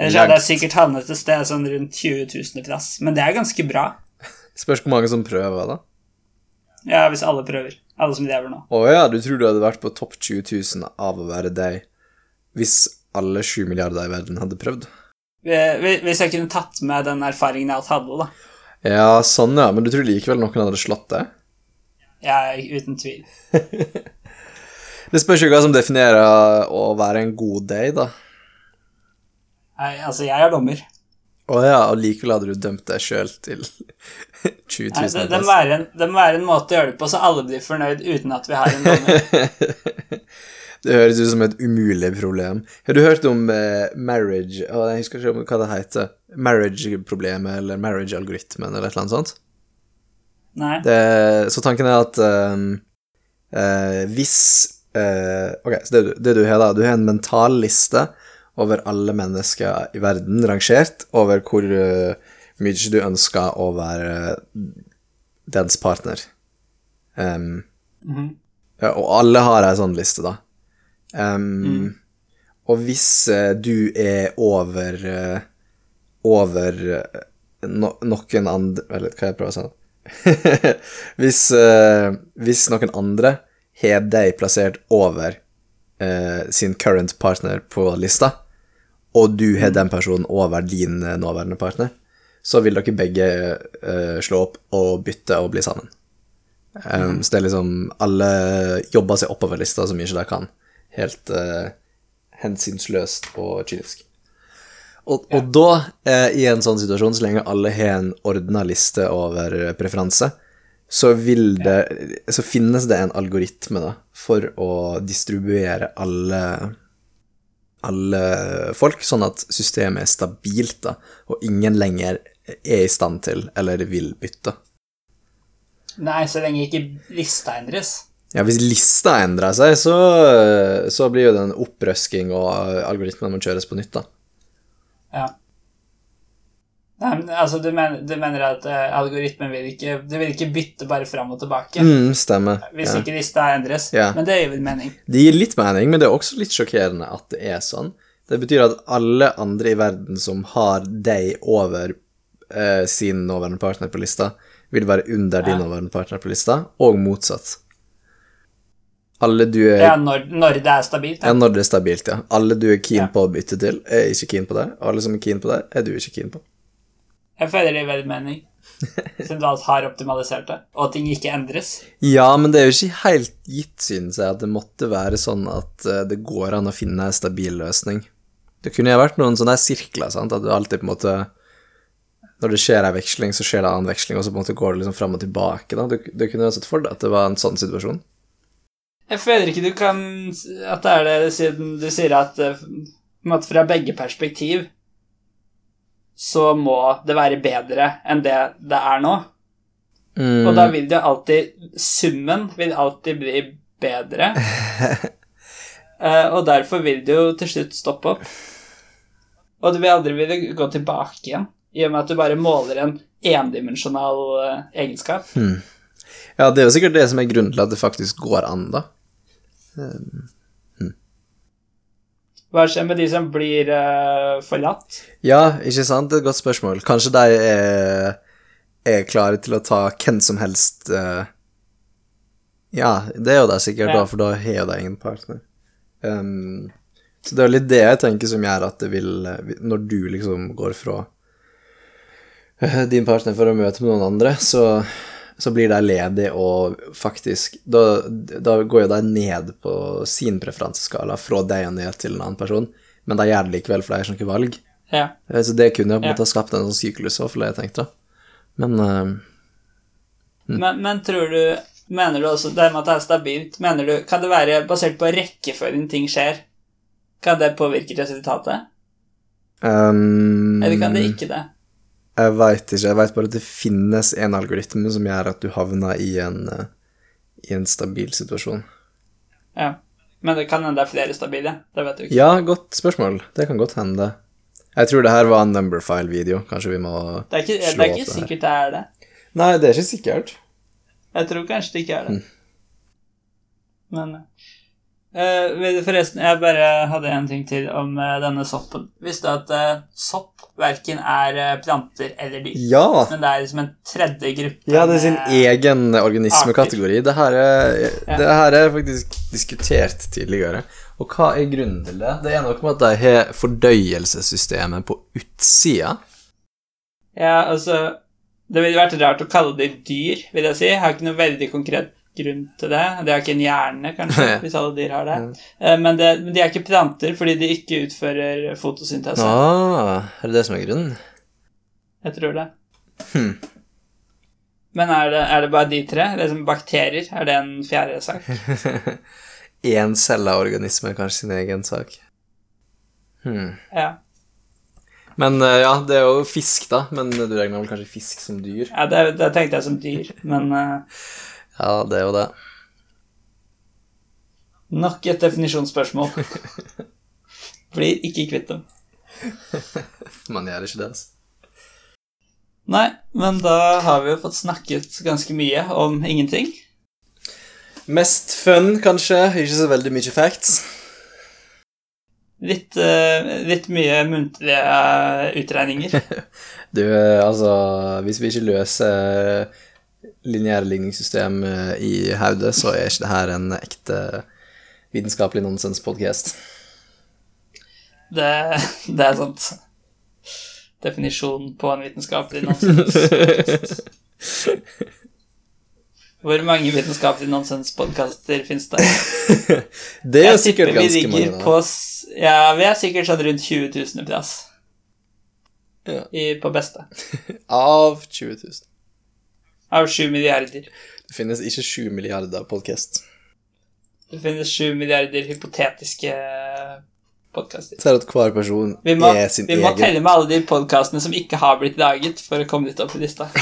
Ellers hadde jeg er sikkert havnet et sted sånn rundt 20 000 plass. Men det er ganske bra. Spørs hvor mange som prøver, da. Ja, hvis alle prøver. Alle som lever nå. Å ja, du tror du hadde vært på topp 20 000 av å være deg hvis alle 7 milliarder i verden hadde prøvd? Hvis jeg kunne tatt med den erfaringen jeg alt hadde, da. Ja, sånn ja, men du tror likevel noen hadde slått deg? Ja, uten tvil. (laughs) Det spørs jo hva som definerer å være en god day, da. Nei, altså, jeg er dommer. Å ja, og likevel hadde du dømt deg sjøl til (laughs) 20 Nei, 000 det, det, må være en, det må være en måte å gjøre det på så alle blir fornøyd uten at vi har en dommer. (laughs) Det høres ut som et umulig problem. Har du hørt om eh, marriage oh, Jeg husker ikke hva det heter. Marriage-problemet eller marriage-algoritmen eller et eller annet sånt. Nei. Det, så tanken er at um, eh, hvis eh, Ok, så det, det du har, da Du har en mental liste over alle mennesker i verden, rangert over hvor uh, mye du ønsker å være dens partner. Ehm, Mhm. ja, og alle har ei sånn liste, da. Ehm, Og hvis uh, du er over uh, Over no, noen andre Eller hva jeg prøver å si nå? (laughs) hvis, hvis noen andre har deg plassert over eh, sin current partner på lista, og du har den personen over din eh, nåværende partner, så vil dere begge eh, slå opp og bytte og bli sammen. Um, Så det er liksom Alle jobber seg oppover lista så mye de kan. Helt eh, hensynsløst og kynisk. Og, og da, eh, i en sånn situasjon, så lenge alle har en ordna liste over preferanse, så det Så finnes det en algoritme da, for å distribuere alle alle folk, sånn at systemet er stabilt, da, og ingen lenger er i stand til eller vil bytte. Nei, så lenge ikke lista endres. Ja, hvis lista endrer seg, så, så blir jo det en opprøsking, og algoritmen må kjøres på nytt, da. Ja. Nei, men altså, du mener, du mener at uh, algoritmen vil ikke du vil ikke bytte bare fram og tilbake Mm, stemmer. hvis Ja. ikke lista endres? Ja. Men det gir vel mening. Det gir litt mening, men det er også litt sjokkerende at det er sånn. Det betyr at alle andre i verden som har deg over uh, sin nåværende partner på lista, vil være under din Ja. nåværende partner på lista, og motsatt. Alle du er Ja, når, når det er stabilt. Ja, Ja. når det er stabilt, ja. Alle du er keen på å bytte til, er ikke keen på det. Alle som er keen på det, er du ikke keen på. Jeg føler det gir veldig mening. (laughs) Siden du alt har optimalisert det, og ting ikke endres. Ja, men det er jo ikke helt gitt, synes jeg, at det måtte være sånn at eh, det går an å finne en stabil løsning. Det kunne jo vært noen sånne sirkler, sant, at du alltid på en måte Når det skjer ei veksling, så skjer det en annen veksling, og så på en måte går det liksom fram og tilbake, da. Du, du kunne jo sett for deg at det var en sånn situasjon. Jeg føler ikke du kan At det er det siden du sier at eh, måte fra begge perspektiv så må det være bedre enn det det er nå. Mm, Og da vil det alltid Summen vil alltid bli bedre. uh, (laughs) og derfor vil det jo til slutt stoppe opp. Og du vil aldri ville gå tilbake igjen, i og med at du bare måler en endimensjonal uh, egenskap. Ja, det er jo sikkert det som er grunnen til at det faktisk går an, da. Hva skjer med de som blir uh, forlatt? Ja, ikke sant? Det er et godt spørsmål. Kanskje de er, er klare til å ta hvem som helst uh... Ja, det er jo de sikkert, Ja. da, for da har de ingen partner. Um, så det er litt det jeg tenker som gjør at det vil eh, Når du liksom går fra din partner for å møte med noen andre, så, så blir de ledig og faktisk Da, da går jo de ned på sin preferanseskala fra deg og ned til en annen person, men de gjør det likevel, for de har ikke noe valg. Ja. Eh, Så det kunne jo på en måte ha skapt en sånn syklus, òg, jeg tenkte. Men hm. Men, men tror du Mener du også det med at det er stabilt Mener du, Kan det være basert på rekkefølgen ting skjer? Kan det påvirke resultatet? um, Eller kan det ikke det? Jeg veit ikke. Jeg veit bare at det finnes en algoritme som gjør at du havner i en, eh, i en stabil situasjon. Ja. Men det kan hende det er flere stabile. Det vet du ikke. Ja, godt spørsmål. Det kan godt hende. Jeg tror det her var en numberfile-video. Kanskje vi må Det er ikke, slå det er ikke det sikkert det er det. Nei, det er ikke sikkert. Jeg tror kanskje det ikke er det. Men uh, Forresten, jeg bare hadde en ting til om uh, denne soppen. Visste du at uh, sopp verken er eh, planter eller dyr. Ja! Men det er liksom en tredje gruppe Ja, det er sin egen organismekategori. Det det her er faktisk diskutert tidligere. Og hva er grunnen til det? Det er noe med at de har fordøyelsessystemet på utsida. Ja, altså Det ville vært rart å kalle det dyr, vil jeg si. Jeg har ikke noe veldig konkret grunn til det. De har ikke en hjerne, kanskje, hvis alle dyr har det. Eh, Men, det, men de er ikke planter fordi de ikke utfører fotosyntese. Ah, er det det som er grunnen? Jeg tror det. Hmm. Men er det, er det bare de tre? Det er som bakterier? Er det en fjerde sak? (laughs) Encella organisme er kanskje sin egen sak. Hmm. Ja. Men eh, ja, det er jo fisk, da. Men du regner vel kanskje fisk som dyr? ja det, det tenkte jeg som dyr, men eh, (laughs) Ja, det er jo det. nok et definisjonsspørsmål. (laughs) Blir ikke kvitt dem. Man gjør ikke det, altså. Nei, men da har vi jo fått snakket ganske mye om ingenting. Mest fun, kanskje. Ikke så veldig mye facts. Litt, uh, litt mye muntlige eh, utregninger. (laughs) Du, eh, altså Hvis vi ikke løser lineære ligningssystem eh, i hodet, så er ikke det her en ekte vitenskapelig nonsens-podkast. Det, det er sant. Definisjonen på en vitenskapelig nonsens. Hvor mange vitenskapelige nonsenspodkaster fins det? (laughs) Det er sikkert ganske mange. på Ja, vi er sikkert sånn rundt 20 000 plass. Ja. I, på beste. (laughs) Av 20 000. Av 7 milliarder. Det finnes ikke 7 milliarder podkast. Det finnes 7 milliarder hypotetiske podkaster. Ser at hver person Vi må, er sin vi må egen telle med alle de podkastene som ikke har blitt laget, for å komme litt opp i lista. (laughs)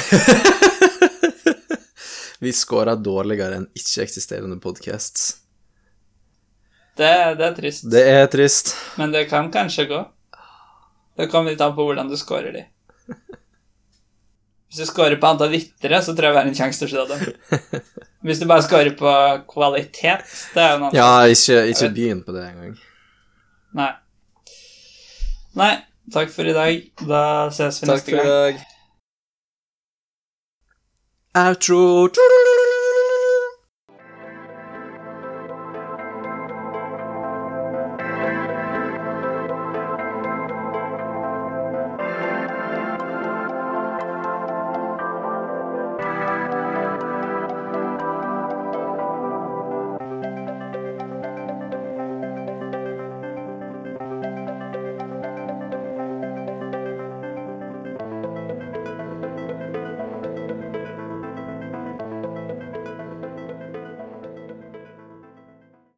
Vi scora dårligere enn ikke-eksisterende podcasts. Det, det er trist. Det er trist. Men det kan kanskje gå. Det kommer litt an på hvordan du scorer de. (laughs) Hvis du scorer på antall vittere, så tror jeg vi har en sjanse til å slå dem. Hvis du bare scorer på kvalitet, det er jo noe annet. Ja, ikke, ikke begynn på det engang. Nei. Nei, takk for i dag. Da ses vi Takk neste for i gang. dag. Outro.